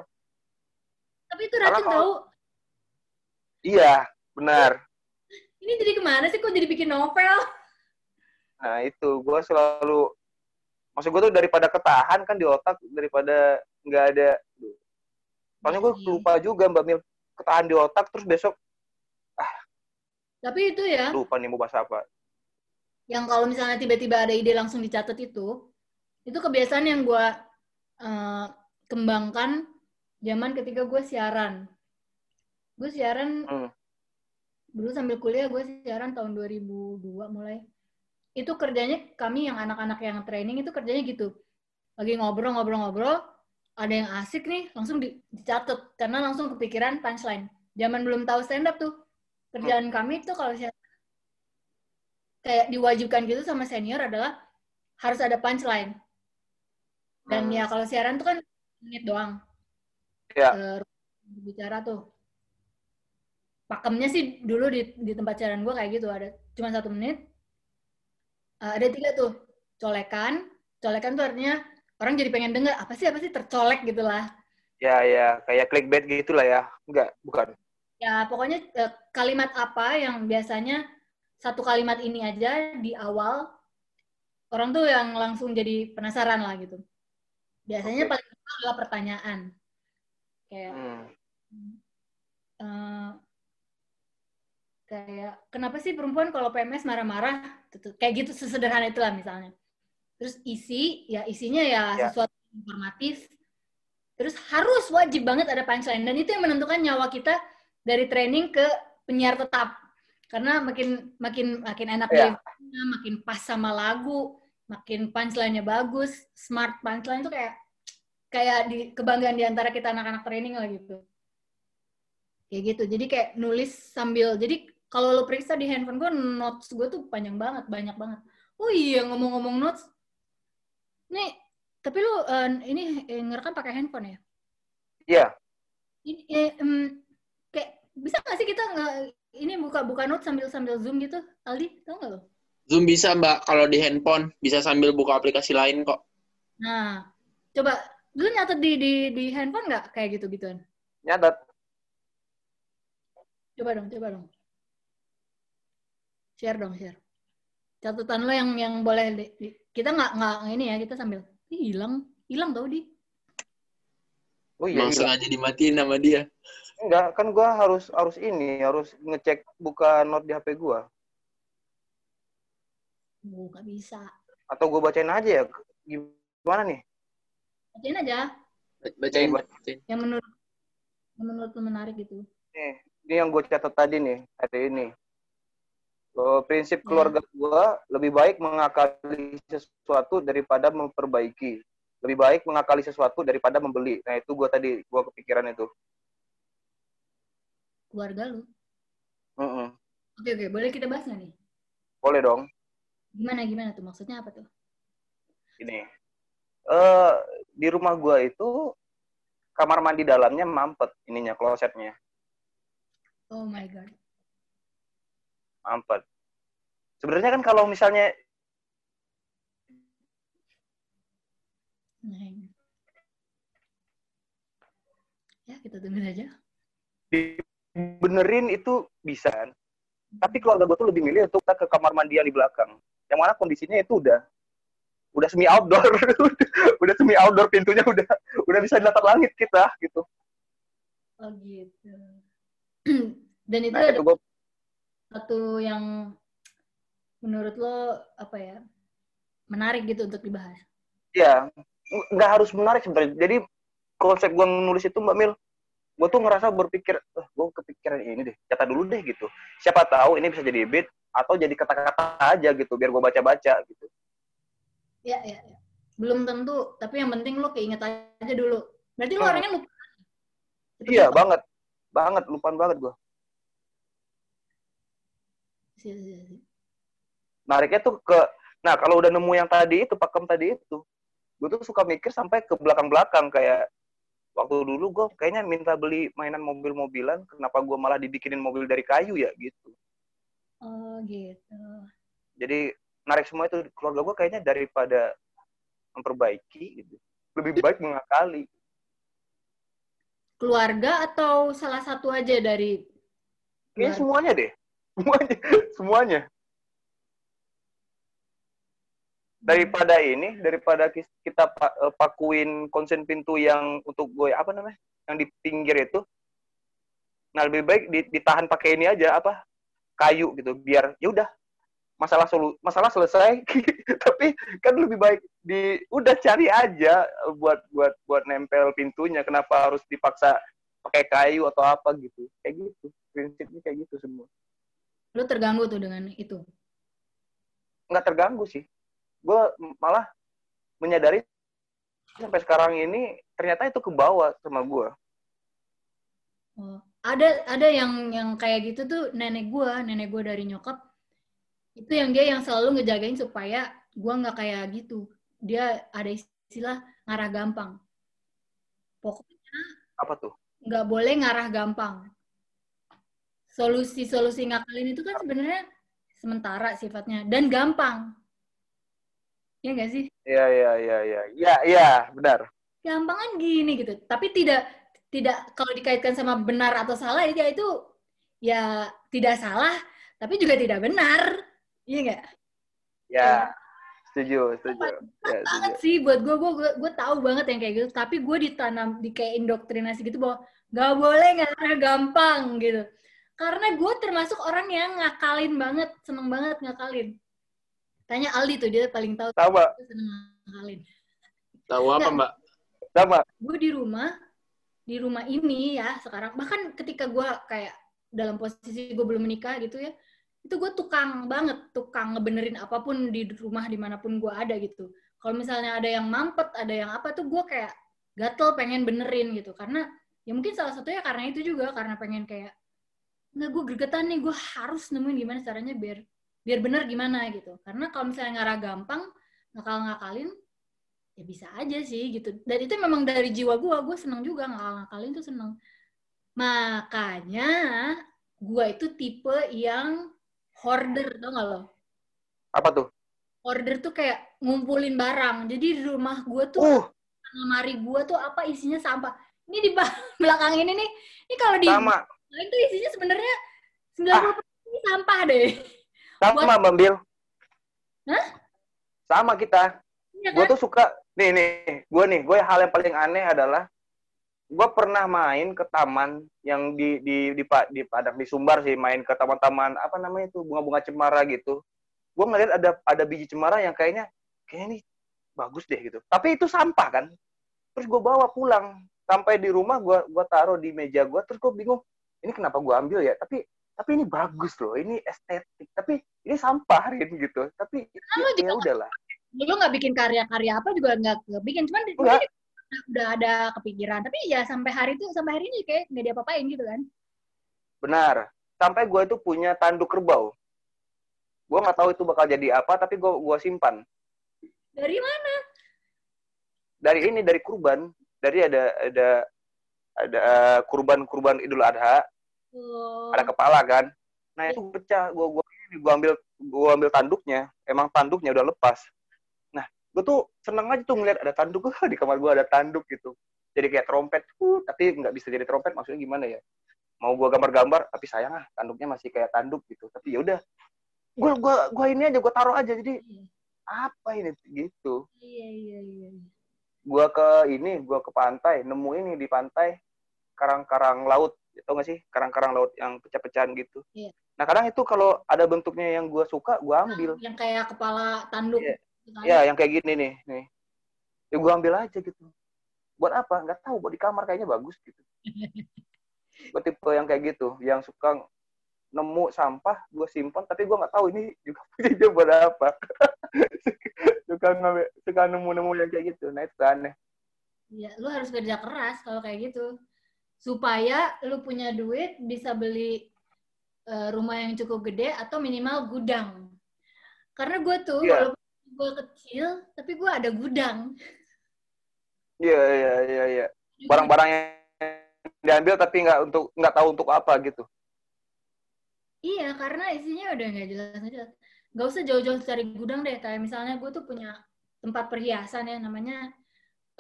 Tapi itu racun tahu. iya benar Ini jadi ke mana sih? Kok jadi bikin novel? nah itu gue selalu maksud gue tuh daripada ketahan kan di otak daripada nggak ada soalnya gue Iya. lupa juga mbak Mil ketahan di otak terus besok Tapi itu ya, lupa nih mau bahas apa yang kalau misalnya tiba-tiba ada ide langsung dicatat itu, itu kebiasaan yang gue eh, kembangkan zaman ketika gue siaran. Gue siaran Hmm. Dulu sambil kuliah gue siaran tahun 2002 mulai. Itu kerjanya kami yang anak-anak yang training itu kerjanya gitu. Lagi ngobrol-ngobrol-ngobrol, ada yang asik nih, langsung di- dicatat karena langsung kepikiran punchline. Zaman belum tahu stand up tuh. Kerjaan kami tuh kalau siaran kayak diwajibkan gitu sama senior adalah harus ada punchline. Dan Hmm. ya kalau siaran tuh kan menit doang. Ya. Eh, bicara tuh. Pakemnya sih dulu di, di tempat siaran gue kayak gitu ada cuma satu menit. Eh, ada tiga tuh colekan. Colekan tuh artinya orang jadi pengen denger apa sih apa sih tercolek gitu lah. ya ya kayak clickbait gitu lah ya enggak bukan Ya pokoknya eh, kalimat apa yang biasanya satu kalimat ini aja di awal orang tuh yang langsung jadi penasaran lah gitu. Biasanya Oke. paling adalah pertanyaan. Kayak hmm. eh, kayak kenapa sih perempuan kalau PMS marah-marah Gitu. kayak gitu sesederhana itulah misalnya terus isi ya isinya ya, Ya. sesuatu informatif terus harus wajib banget ada punchline dan itu yang menentukan nyawa kita dari training ke penyiar tetap karena makin makin makin enak Ya. dia makin pas sama lagu makin punchline-nya bagus smart punchline itu kayak kayak di kebanggaan di antara kita anak-anak training lah gitu kayak gitu jadi kayak nulis sambil jadi kalau lo periksa di handphone gue notes gue tuh panjang banget banyak banget. Oh iya ngomong-ngomong notes. Nih tapi lo eh, ini eh, ngerekam pakai handphone ya? Iya. ini eh, em, kayak bisa nggak sih kita nggak ini buka buka notes sambil sambil zoom gitu? Aldi tau nggak lo Zoom bisa mbak kalau di handphone. Bisa sambil buka aplikasi lain kok. nah coba lu nyatet di di di handphone nggak? Kayak gitu gituan nyatat coba dong coba dong share dong share catatan lo yang yang boleh di, di- kita nggak nggak ini ya kita sambil hilang hilang tau di Oh iya, Emang iya. sengaja dimatiin sama dia. Enggak, kan gua harus harus ini, harus ngecek buka note di HP gua. oh nggak bisa Atau gua bacain aja ya. Gimana nih? bacain aja Bacain, Coba. bacain. yang menurut yang menurut lu menarik gitu Nih, ini yang gue catat tadi nih, hari ini. Eh, prinsip keluarga gua lebih baik mengakali sesuatu daripada memperbaiki. Lebih baik mengakali sesuatu daripada membeli. Nah, itu gua tadi, gua kepikiran itu. keluarga lu Mm-mm. oke oke boleh kita bahas nggak nih Boleh dong. gimana gimana tuh maksudnya apa tuh Ini. Eh, di rumah gua itu kamar mandi dalamnya mampet ininya klosetnya oh my god mampet sebenarnya kan kalau misalnya ya kita tunggu saja dibenerin itu bisa kan? Tapi keluarga gue tuh lebih milih untuk kita ke kamar mandi yang di belakang. Yang mana kondisinya itu udah udah semi outdoor. Udah semi outdoor pintunya udah udah bisa dilihat langit kita gitu. Oh gitu. Dan itu nah ada itu gue satu yang menurut lo apa ya menarik gitu untuk dibahas? Ya nggak harus menarik sebenarnya. Jadi konsep gue nulis itu mbak Mil gue tuh ngerasa berpikir eh, gue kepikiran ini deh catat dulu deh gitu. Siapa tahu ini bisa jadi beat atau jadi kata-kata aja gitu biar gue baca-baca gitu. Ya ya ya belum tentu tapi yang penting lo keinget aja dulu. Berarti lo Hmm. orangnya lupa? Iya lupa. banget. Banget lupaan banget gue Iya, iya, iya. nariknya tuh ke nah kalau udah nemu yang tadi itu pakem tadi itu gue tuh suka mikir sampai ke belakang-belakang kayak waktu dulu gue kayaknya minta beli mainan mobil-mobilan kenapa gue malah dibikinin mobil dari kayu ya gitu. Oh gitu. Jadi narik semua itu keluarga gue kayaknya daripada memperbaiki gitu. Lebih baik mengakali. Keluarga atau salah satu aja dari kayaknya semuanya deh semuanya. Semuanya. Daripada ini daripada kita eh, pakuin konsen pintu yang untuk gue apa namanya yang di pinggir itu nah lebih baik di- ditahan pakai ini aja apa kayu gitu biar ya udah masalah solu masalah selesai. Tapi kan lebih baik di udah cari aja buat buat buat nempel pintunya kenapa harus dipaksa pakai kayu atau apa gitu. Kayak gitu prinsipnya kayak gitu semua lo terganggu tuh dengan itu nggak terganggu sih gue malah menyadari sampai sekarang ini ternyata itu ke bawah sama gue Oh, ada ada yang yang kayak gitu tuh nenek gua, nenek gua dari nyokap. Itu yang dia yang selalu ngejagain supaya gua nggak kayak gitu. Dia ada istilah ngarah gampang. Pokoknya apa tuh nggak boleh ngarah gampang. Solusi-solusi ngakalin itu kan sebenarnya sementara sifatnya dan gampang. Ya nggak sih? Iya iya iya iya. Iya iya benar. Gampang kan gini gitu. Tapi tidak tidak kalau dikaitkan sama benar atau salah ya itu ya tidak salah tapi juga tidak benar. Iya nggak? Ya setuju setuju. Ya banget setuju sih buat gue gue gue tahu banget yang kayak gitu. Tapi gue ditanam di kayak indoktrinasi gitu bahwa nggak boleh nggak gampang gitu karena gue termasuk orang yang ngakalin banget seneng banget ngakalin. Tanya Aldi tuh dia paling tahu sama dia seneng ngakalin. Tahu apa. Mbak? sama gue di rumah di rumah ini ya sekarang. Bahkan ketika gue kayak dalam posisi gue belum menikah gitu ya itu gue tukang banget tukang ngebenerin apa pun di rumah di mana pun gue ada gitu. Kalau misalnya ada yang mampet ada yang apa tuh gue kayak gatel pengen benerin gitu. Karena ya mungkin salah satunya karena itu juga karena pengen kayak nggak gue gregetan nih gue harus nemuin gimana caranya biar biar bener gimana gitu. Karena kalau misalnya ngarah gampang ngakal ngakalin ya bisa aja sih gitu. Dan itu memang dari jiwa gue gue seneng juga ngakal ngakalin tuh seneng. Makanya gue itu tipe yang hoarder tau gak lo? Apa tuh? Hoarder tuh kayak ngumpulin barang. Jadi di rumah gue tuh uh. lemari gue tuh apa isinya sampah. Ini di belakang ini nih. Ini kalau di sama lain tuh isinya sebenarnya 90% ini sampah deh. Sama Mbak Bil Hah? sama kita. Iya gue kan? tuh suka nih nih gue nih gue hal yang paling aneh adalah gue pernah main ke taman yang di di di, di, di Padang di Sumbar sih main ke taman-taman apa namanya itu bunga-bunga cemara gitu. Gue ngeliat ada ada biji cemara yang kayaknya kayaknya nih bagus deh gitu. Tapi itu sampah kan. Terus gue bawa pulang. Sampai di rumah gue gua taruh di meja gue terus gue bingung ini kenapa gue ambil ya? Tapi tapi ini bagus loh ini estetik. Tapi ini sampah Rin gitu. Tapi Lalu ya, juga ya udahlah. Lu nggak bikin karya-karya apa juga nggak bikin cuman mungkin udah ada kepikiran. Tapi ya sampai hari itu sampai hari ini kayak nggak diapa-apain gitu kan. Benar. Sampai gue itu punya tanduk kerbau. Gue nggak tahu itu bakal jadi apa tapi gue gua simpan. Dari mana? Dari ini dari kurban. Dari ada ada ada eh, kurban kurban idul adha. Oh, ada kepala kan. Nah itu pecah. Gue gua gua ambil gua ambil tanduknya. Emang tanduknya udah lepas. Nah gue tuh seneng aja tuh ngeliat ada tanduk. Di kamar gue ada tanduk gitu. Jadi kayak trompet. Uh, tapi nggak bisa jadi trompet. Maksudnya gimana ya? Mau gue gambar-gambar tapi sayang ah tanduknya masih kayak tanduk gitu. Tapi ya udah. Gue gua gua ini aja gue taruh aja. Jadi iya. apa ini? Gitu. Iya iya iya gua ke ini gua ke pantai nemu ini di pantai karang-karang laut tau gak sih? Karang-karang laut yang pecah-pecahan gitu. Iya. nah kadang itu kalau ada bentuknya yang gua suka gua ambil. yang kayak kepala tanduk Iya. gitu kan. ya yang kayak gini nih nih. Ya gua ambil aja gitu. Buat apa? Nggak tahu buat di kamar kayaknya bagus gitu. Gua tipe yang kayak gitu yang suka nemu sampah gua simpan tapi gua nggak tahu ini juga punya buat apa suka ngambil suka nemu-nemu yang kayak gitu nah itu aneh Iya, lu harus kerja keras kalau kayak gitu. Supaya lu punya duit bisa beli eh, rumah yang cukup gede atau minimal gudang. Karena gue tuh Iya. walaupun gue kecil, tapi gue ada gudang. iya iya iya iya barang-barang yang diambil tapi nggak untuk nggak tahu untuk apa gitu Iya, karena isinya udah nggak jelas jelas. Gak usah jauh-jauh cari gudang deh. Kayak misalnya gue tuh punya tempat perhiasan ya namanya.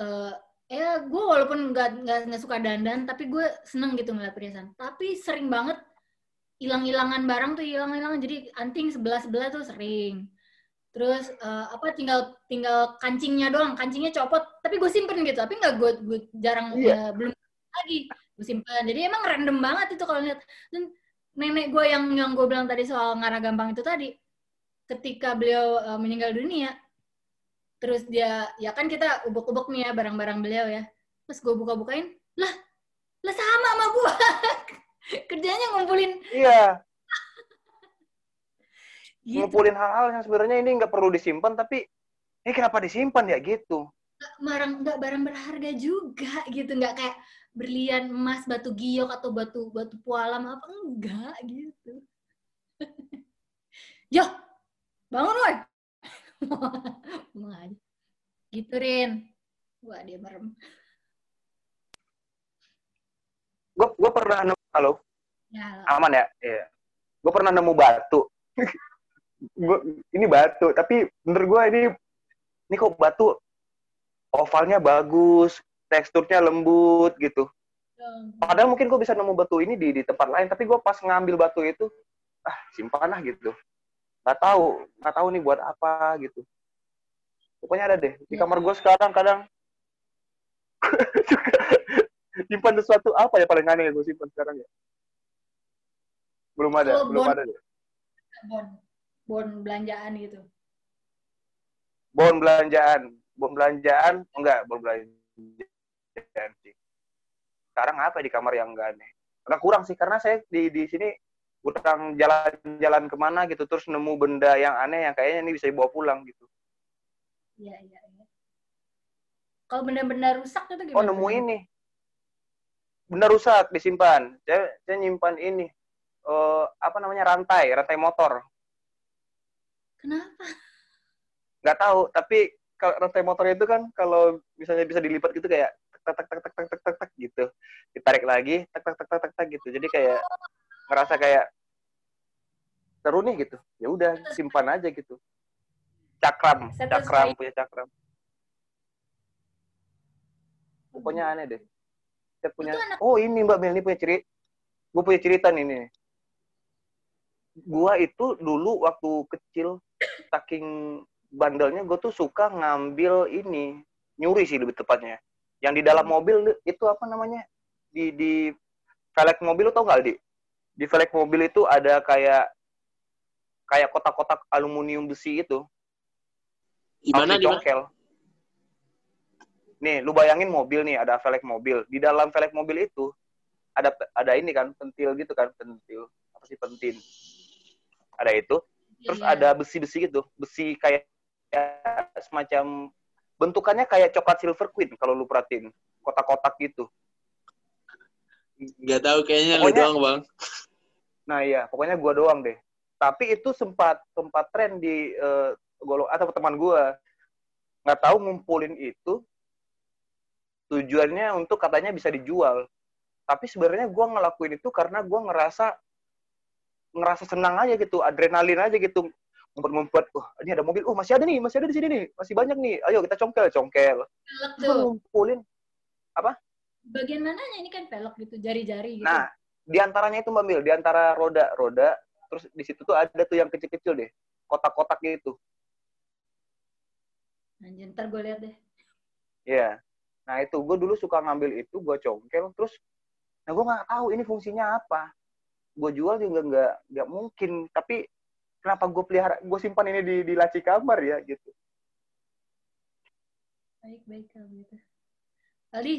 eh ya gue walaupun nggak nggak suka dandan, tapi gue seneng gitu ngeliat perhiasan. Tapi sering banget hilang-hilangan barang tuh hilang-hilangan. Jadi anting sebelah sebelah tuh sering. Terus eh, apa tinggal tinggal kancingnya doang, kancingnya copot. Tapi gue simpen gitu. Tapi nggak gue gue jarang Iya. eh, belum lagi gue simpen. Jadi emang random banget itu kalau lihat. Dan nenek gue yang yang gue bilang tadi soal ngarah gampang itu tadi ketika beliau uh, meninggal dunia terus dia ya kan kita ubek-ubek nih ya barang-barang beliau ya. Terus gue buka-bukain lah lah sama sama gue kerjanya ngumpulin. Iya. Gitu. Ngumpulin hal-hal yang sebenarnya ini nggak perlu disimpan tapi ini kenapa disimpan ya? Gitu. Barang nggak barang berharga juga gitu. Nggak kayak berlian emas batu giok atau batu batu pualam apa enggak gitu. Yo bangun woi. Ngomong aja. Gitu Rin. Wah dia merem. Gue gue pernah nemu halo? Ya aman ya? Iya. Gue pernah nemu batu. Gua, ini batu tapi menurut gue ini ini kok batu ovalnya bagus teksturnya lembut gitu. Padahal mungkin gue bisa nemu batu ini di di tempat lain tapi gue pas ngambil batu itu ah simpan lah gitu nggak tahu nggak tahu nih buat apa gitu. Pokoknya ada deh di kamar gue sekarang kadang simpan sesuatu apa ya paling aneh yang gue simpan sekarang ya? Belum ada belum bon- ada deh. Bon bon belanjaan gitu. Bon belanjaan bon belanjaan? Enggak bon belanjaan sih. Sekarang apa di kamar yang enggak aneh? Agak kurang sih karena saya di di sini kurang jalan-jalan ke mana gitu terus nemu benda yang aneh yang kayaknya ini bisa dibawa pulang gitu iya iya ya. kalau benda-benda rusak itu gimana oh nemu ini benda rusak disimpan saya, saya nyimpan ini uh, apa namanya rantai rantai motor kenapa Gak tahu tapi kalau rantai motor itu kan kalau misalnya bisa dilipat gitu kayak tak tak tak tak tak tak tak, gitu ditarik lagi tak tak tak tak tak, gitu jadi kayak ngerasa kayak seru nih gitu. Ya udah simpan aja gitu. Cakram cakram punya cakram. Pokoknya aneh deh. Saya punya oh ini mbak Mel ini punya cerita gue punya cerita nih nih gua itu dulu waktu kecil saking bandelnya gue tuh suka ngambil ini nyuri sih lebih tepatnya. Yang di dalam mobil itu apa namanya? Di di velg mobil lo tau nggak di? Di velg mobil itu ada kayak kayak kotak-kotak aluminium besi itu. Gimana dicongkel. Nih, lu bayangin mobil nih, ada velg mobil. Di dalam velg mobil itu ada ada ini kan, pentil gitu kan, pentil. Apa sih pentin? Ada itu. Terus Iya. ada besi-besi gitu, besi kayak, kayak semacam bentukannya kayak coklat silver queen kalau lu perhatiin, kotak-kotak gitu. Gak tahu kayaknya lu Pokoknya- doang, Bang. Nah iya, pokoknya gua doang deh. Tapi itu sempat sempat tren di eh, golok atau teman gua nggak tahu ngumpulin itu tujuannya untuk katanya bisa dijual. Tapi sebenarnya gua ngelakuin itu karena gua ngerasa ngerasa senang aja gitu, adrenalin aja gitu. Ngumpet-ngumpet, wah ini ada mobil, oh masih ada nih, masih ada di sini nih, masih banyak nih. Ayo kita congkel, congkel. Ngumpulin. Bagian mananya ini kan velg gitu, jari-jari gitu. Nah, di antaranya itu Mbak Mil, di antara roda, roda, terus di situ tuh ada tuh yang kecil-kecil deh, kotak-kotak gitu. Anjir, ntar gue liat deh. Iya. Nah itu gue dulu suka ngambil itu, gue congkel, terus, nah gue nggak tahu ini fungsinya apa. Gue jual juga nggak nggak mungkin, tapi kenapa gue pelihara, gue simpan ini di di laci kamar ya gitu. Baik-baik kalau gitu. Aldi,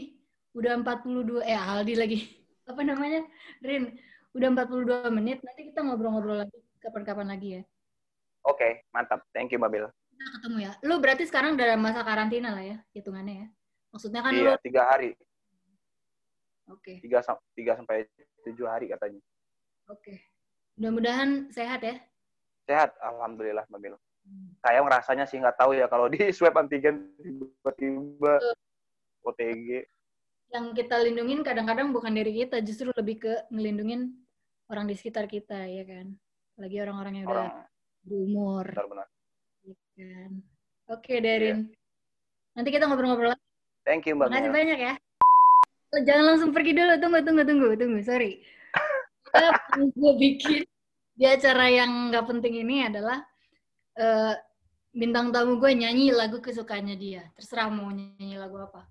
udah 42, eh Aldi lagi. Apa namanya? Rin, udah 42 menit. Nanti kita ngobrol-ngobrol lagi kapan-kapan lagi ya. Oke, mantap. Thank you, Babil. Kita ketemu ya. Lu berarti sekarang dalam masa karantina lah ya, hitungannya ya. Maksudnya kan lu, Iya, tiga hari, oke, tiga, sam- tiga sampai tujuh hari katanya. oke. Mudah-mudahan sehat ya. Sehat, alhamdulillah, Babil. Saya ngerasanya sih nggak tahu ya kalau di swab antigen tiba-tiba OTG. Yang kita lindungin kadang-kadang bukan dari kita, justru lebih ke ngelindungin orang di sekitar kita, ya kan. Lagi orang-orang yang udah orang berumur. benar-benar. kan. Oke, Derin. Nanti kita ngobrol-ngobrol lagi. Thank you, Mbak Makasih Mel. banyak ya. Oh, Jangan langsung pergi dulu. Tunggu, tunggu, tunggu, tunggu. Sorry. gue bikin di acara yang nggak penting ini adalah eh, bintang tamu gue nyanyi lagu kesukaannya dia. Terserah mau nyanyi lagu apa.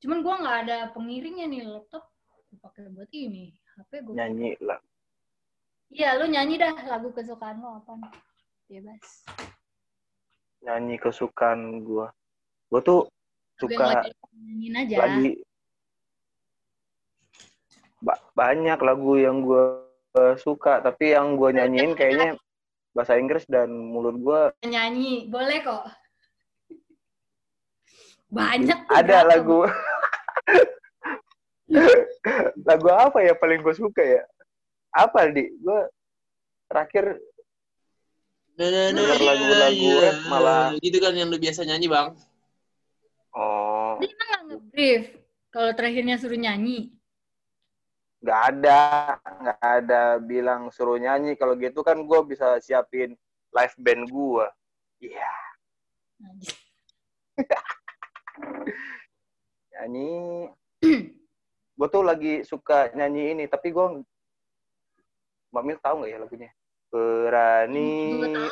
Cuman gue nggak ada pengiringnya nih laptop. Gue pakai buat ini. HP gue. Nyanyi lah. Iya, lu nyanyi dah lagu kesukaan lo apa nih? Bebas. Nyanyi kesukaan gue. Gue tuh suka lagi nyanyiin aja. lagi ba- banyak lagu yang gue suka tapi yang gue nyanyiin kayaknya bahasa Inggris dan mulut gue nyanyi boleh kok banyak tuh ada lagu lagu apa ya paling gue suka ya? Apa di? Gue terakhir Denger lagu-lagu rap malah- gitu kan yang lu biasa nyanyi, Bang. oh. Dia kan nggak nge-brief kalau terakhirnya suruh nyanyi? Nggak ada nggak ada bilang suruh nyanyi. Kalau gitu kan gue bisa siapin live band gue iya. Anjir. Nyanyi. Gue tuh lagi suka nyanyi ini tapi gue Mbak Mil tahu nggak ya lagunya? Berani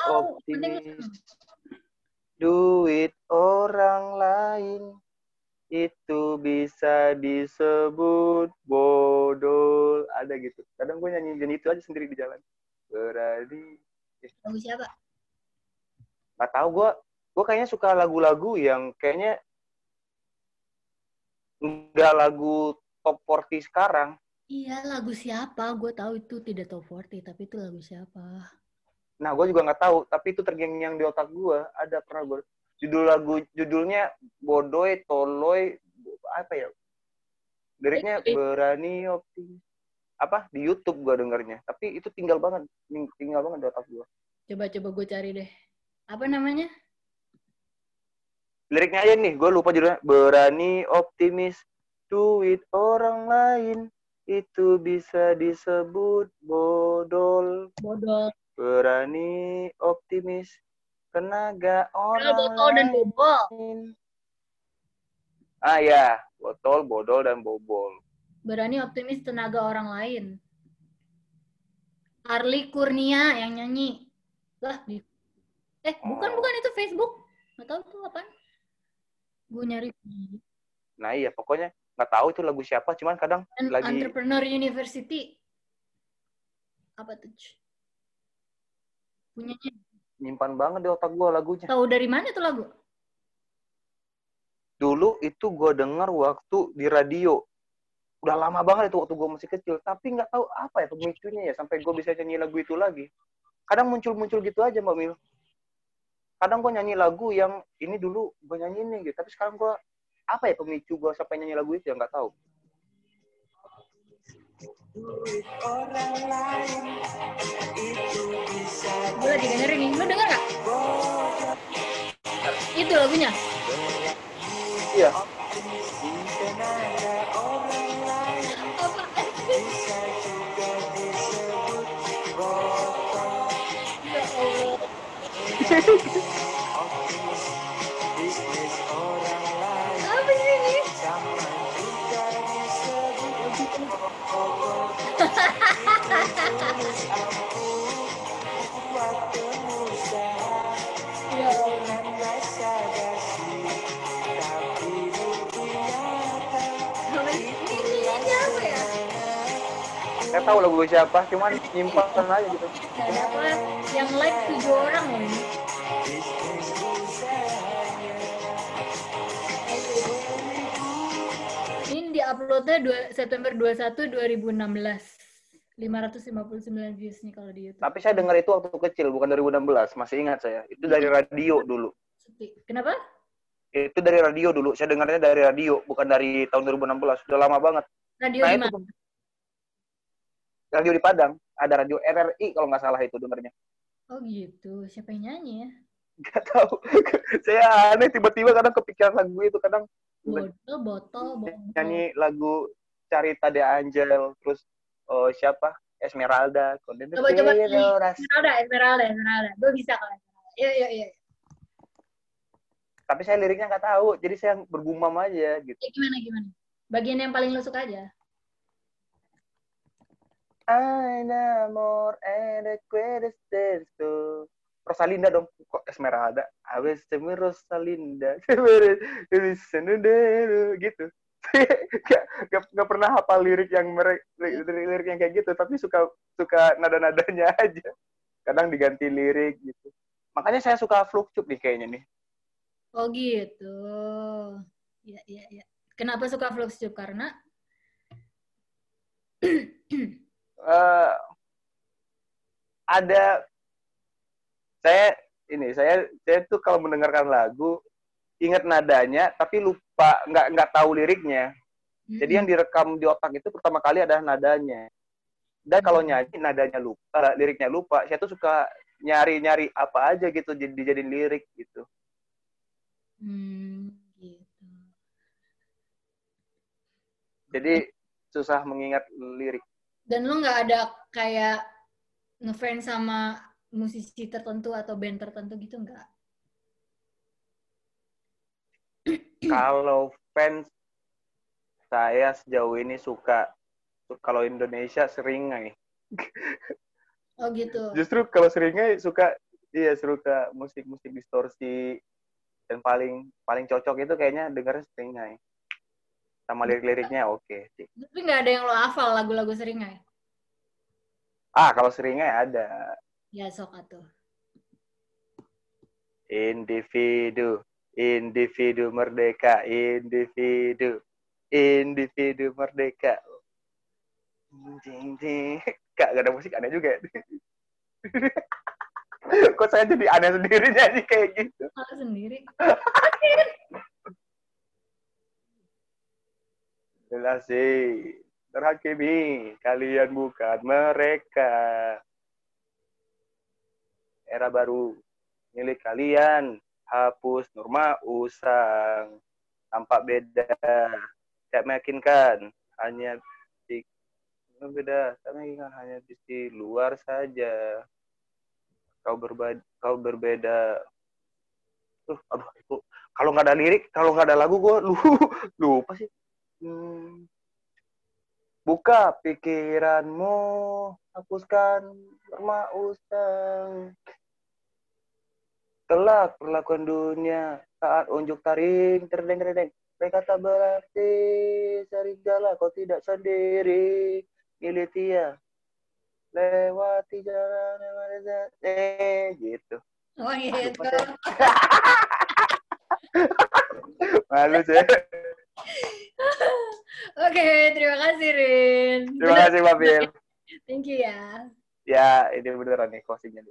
optimis. Duit orang lain itu bisa disebut bodol ada gitu. Kadang gue nyanyi nyanyi itu aja sendiri di jalan. Berani. Lagu siapa? Nggak tahu gue gue kayaknya suka lagu-lagu yang kayaknya nggak lagu top 40 sekarang? Iya lagu siapa? Gue tahu itu tidak top 40 tapi itu lagu siapa? Nah gue juga nggak tahu tapi itu terngiang di otak gue ada pernah gue judul lagu judulnya bodoy toloy apa ya? Liriknya Eh, eh. berani optimis apa? Di YouTube gue dengernya. Tapi itu tinggal banget tinggal banget di otak gue coba coba gue cari deh. Apa namanya liriknya aja nih gue lupa judulnya. Berani optimis duit orang lain itu bisa disebut bodol. Bodol. Berani optimis tenaga orang botol dan lain. bobol. Ah ya botol bodol dan bobol. Berani optimis tenaga orang lain. Arli Kurnia yang nyanyi. Lah di eh bukan bukan itu Facebook. Nggak tahu tuh apa Gue nyari Nah iya pokoknya nggak tahu itu lagu siapa, cuman kadang An- lagi Entrepreneur University. Apa tuh? Punyanya. nyimpan banget di otak gue lagunya. Tahu dari mana tuh lagu? Dulu itu gue denger waktu di radio. Udah lama banget itu waktu gue masih kecil, tapi nggak tahu apa ya pemicunya ya sampai gue bisa nyanyi lagu itu lagi. Kadang muncul-muncul gitu aja Mbak Mil. Kadang gue nyanyi lagu yang ini dulu gue nyanyiin gitu, tapi sekarang gue apa ya pemicu gue sampai nyanyi lagu itu ya nggak tahu. Gue lagi dengerin nih. Lu denger gak? Itu lagunya. Iya. Apa sih ini? Ya. Apa apa ya? Saya tahu lagu siapa, cuman nyimpan aja gitu. Gak dapat yang like tujuh orang ini. Ini diuploadnya dua- September 21 2016. 559 views nih kalau di YouTube. Tapi saya dengar itu waktu kecil, bukan 2016. Masih ingat saya. Itu dari radio dulu. Kenapa? Itu dari radio dulu. Saya dengarnya dari radio, bukan dari tahun 2016. Sudah lama banget. Radio Nah, di itu radio di Padang. Ada radio RRI kalau nggak salah itu dengarnya. Oh gitu. Siapa yang nyanyi ya? Gak tahu. saya aneh tiba-tiba kadang kepikiran lagu itu. Kadang Botol, botol, botol. nyanyi lagu Carita de Angel. Terus oh, siapa? Esmeralda. Coba coba. Esmeralda, Esmeralda, Esmeralda. Gue bisa kalau Esmeralda. Iya, iya, iya. Tapi saya liriknya nggak tahu. Jadi saya bergumam aja gitu. Ya, gimana gimana? Bagian yang paling lo suka aja. Ein amor en recuerdes de esto. Rosalinda dong, kok Esmeralda? Aves temi Rosalinda. gitu. gak, gak, gak pernah hafal lirik yang merek lirik, yang kayak gitu, tapi suka suka nada-nadanya aja. Kadang diganti lirik gitu. Makanya saya suka fluktup nih kayaknya nih. Oh gitu. Iya, iya, iya. Kenapa suka Fluxtube? Karena eh ada saya ini saya saya tuh kalau mendengarkan lagu ingat nadanya tapi lupa nggak nggak tahu liriknya. Jadi yang direkam di otak itu pertama kali adalah nadanya. Dan kalau nyanyi nadanya lupa liriknya lupa. Saya tuh suka nyari nyari apa aja gitu jadi dijadiin lirik gitu. Hmm, gitu. jadi susah mengingat lirik. Dan lo nggak ada kayak ngefans sama musisi tertentu atau band tertentu gitu nggak? kalau fans saya sejauh ini suka kalau Indonesia seringai Oh gitu. justru kalau seringai suka iya suka musik-musik distorsi dan paling paling cocok itu kayaknya dengar seringai sama lirik-liriknya oke sih Tapi nggak ada yang lo hafal lagu-lagu seringai? ah kalau seringai ada Ya sok atuh. individu individu merdeka individu individu merdeka Ding, ding. Kak, gak ada musik aneh juga ya. Kok saya jadi aneh sendiri nyanyi kayak gitu. Kalau sendiri. Jelas sih. Terhakimi, kalian bukan mereka. Era baru milik kalian. Hapus Nurma Usang. Tampak beda. Tidak meyakinkan. Hanya di beda. Tak meyakinkan hanya di luar saja. Kau berbeda. Kau berbeda. Uh, aduh, itu kalau nggak ada lirik, kalau nggak ada lagu, gue lu, lupa sih. Hmm. Buka pikiranmu, hapuskan Nurma Usang. Kelak perlakuan dunia saat unjuk taring terdeng terdeng. Mereka tak berarti serigala kau tidak sendiri. Militia lewati jalan yang ada eh gitu. Oh gitu. Malu sih. Oke, terima kasih Rin. Terima kasih Mbak. Thank you ya. Ya, ini beneran nih closingnya.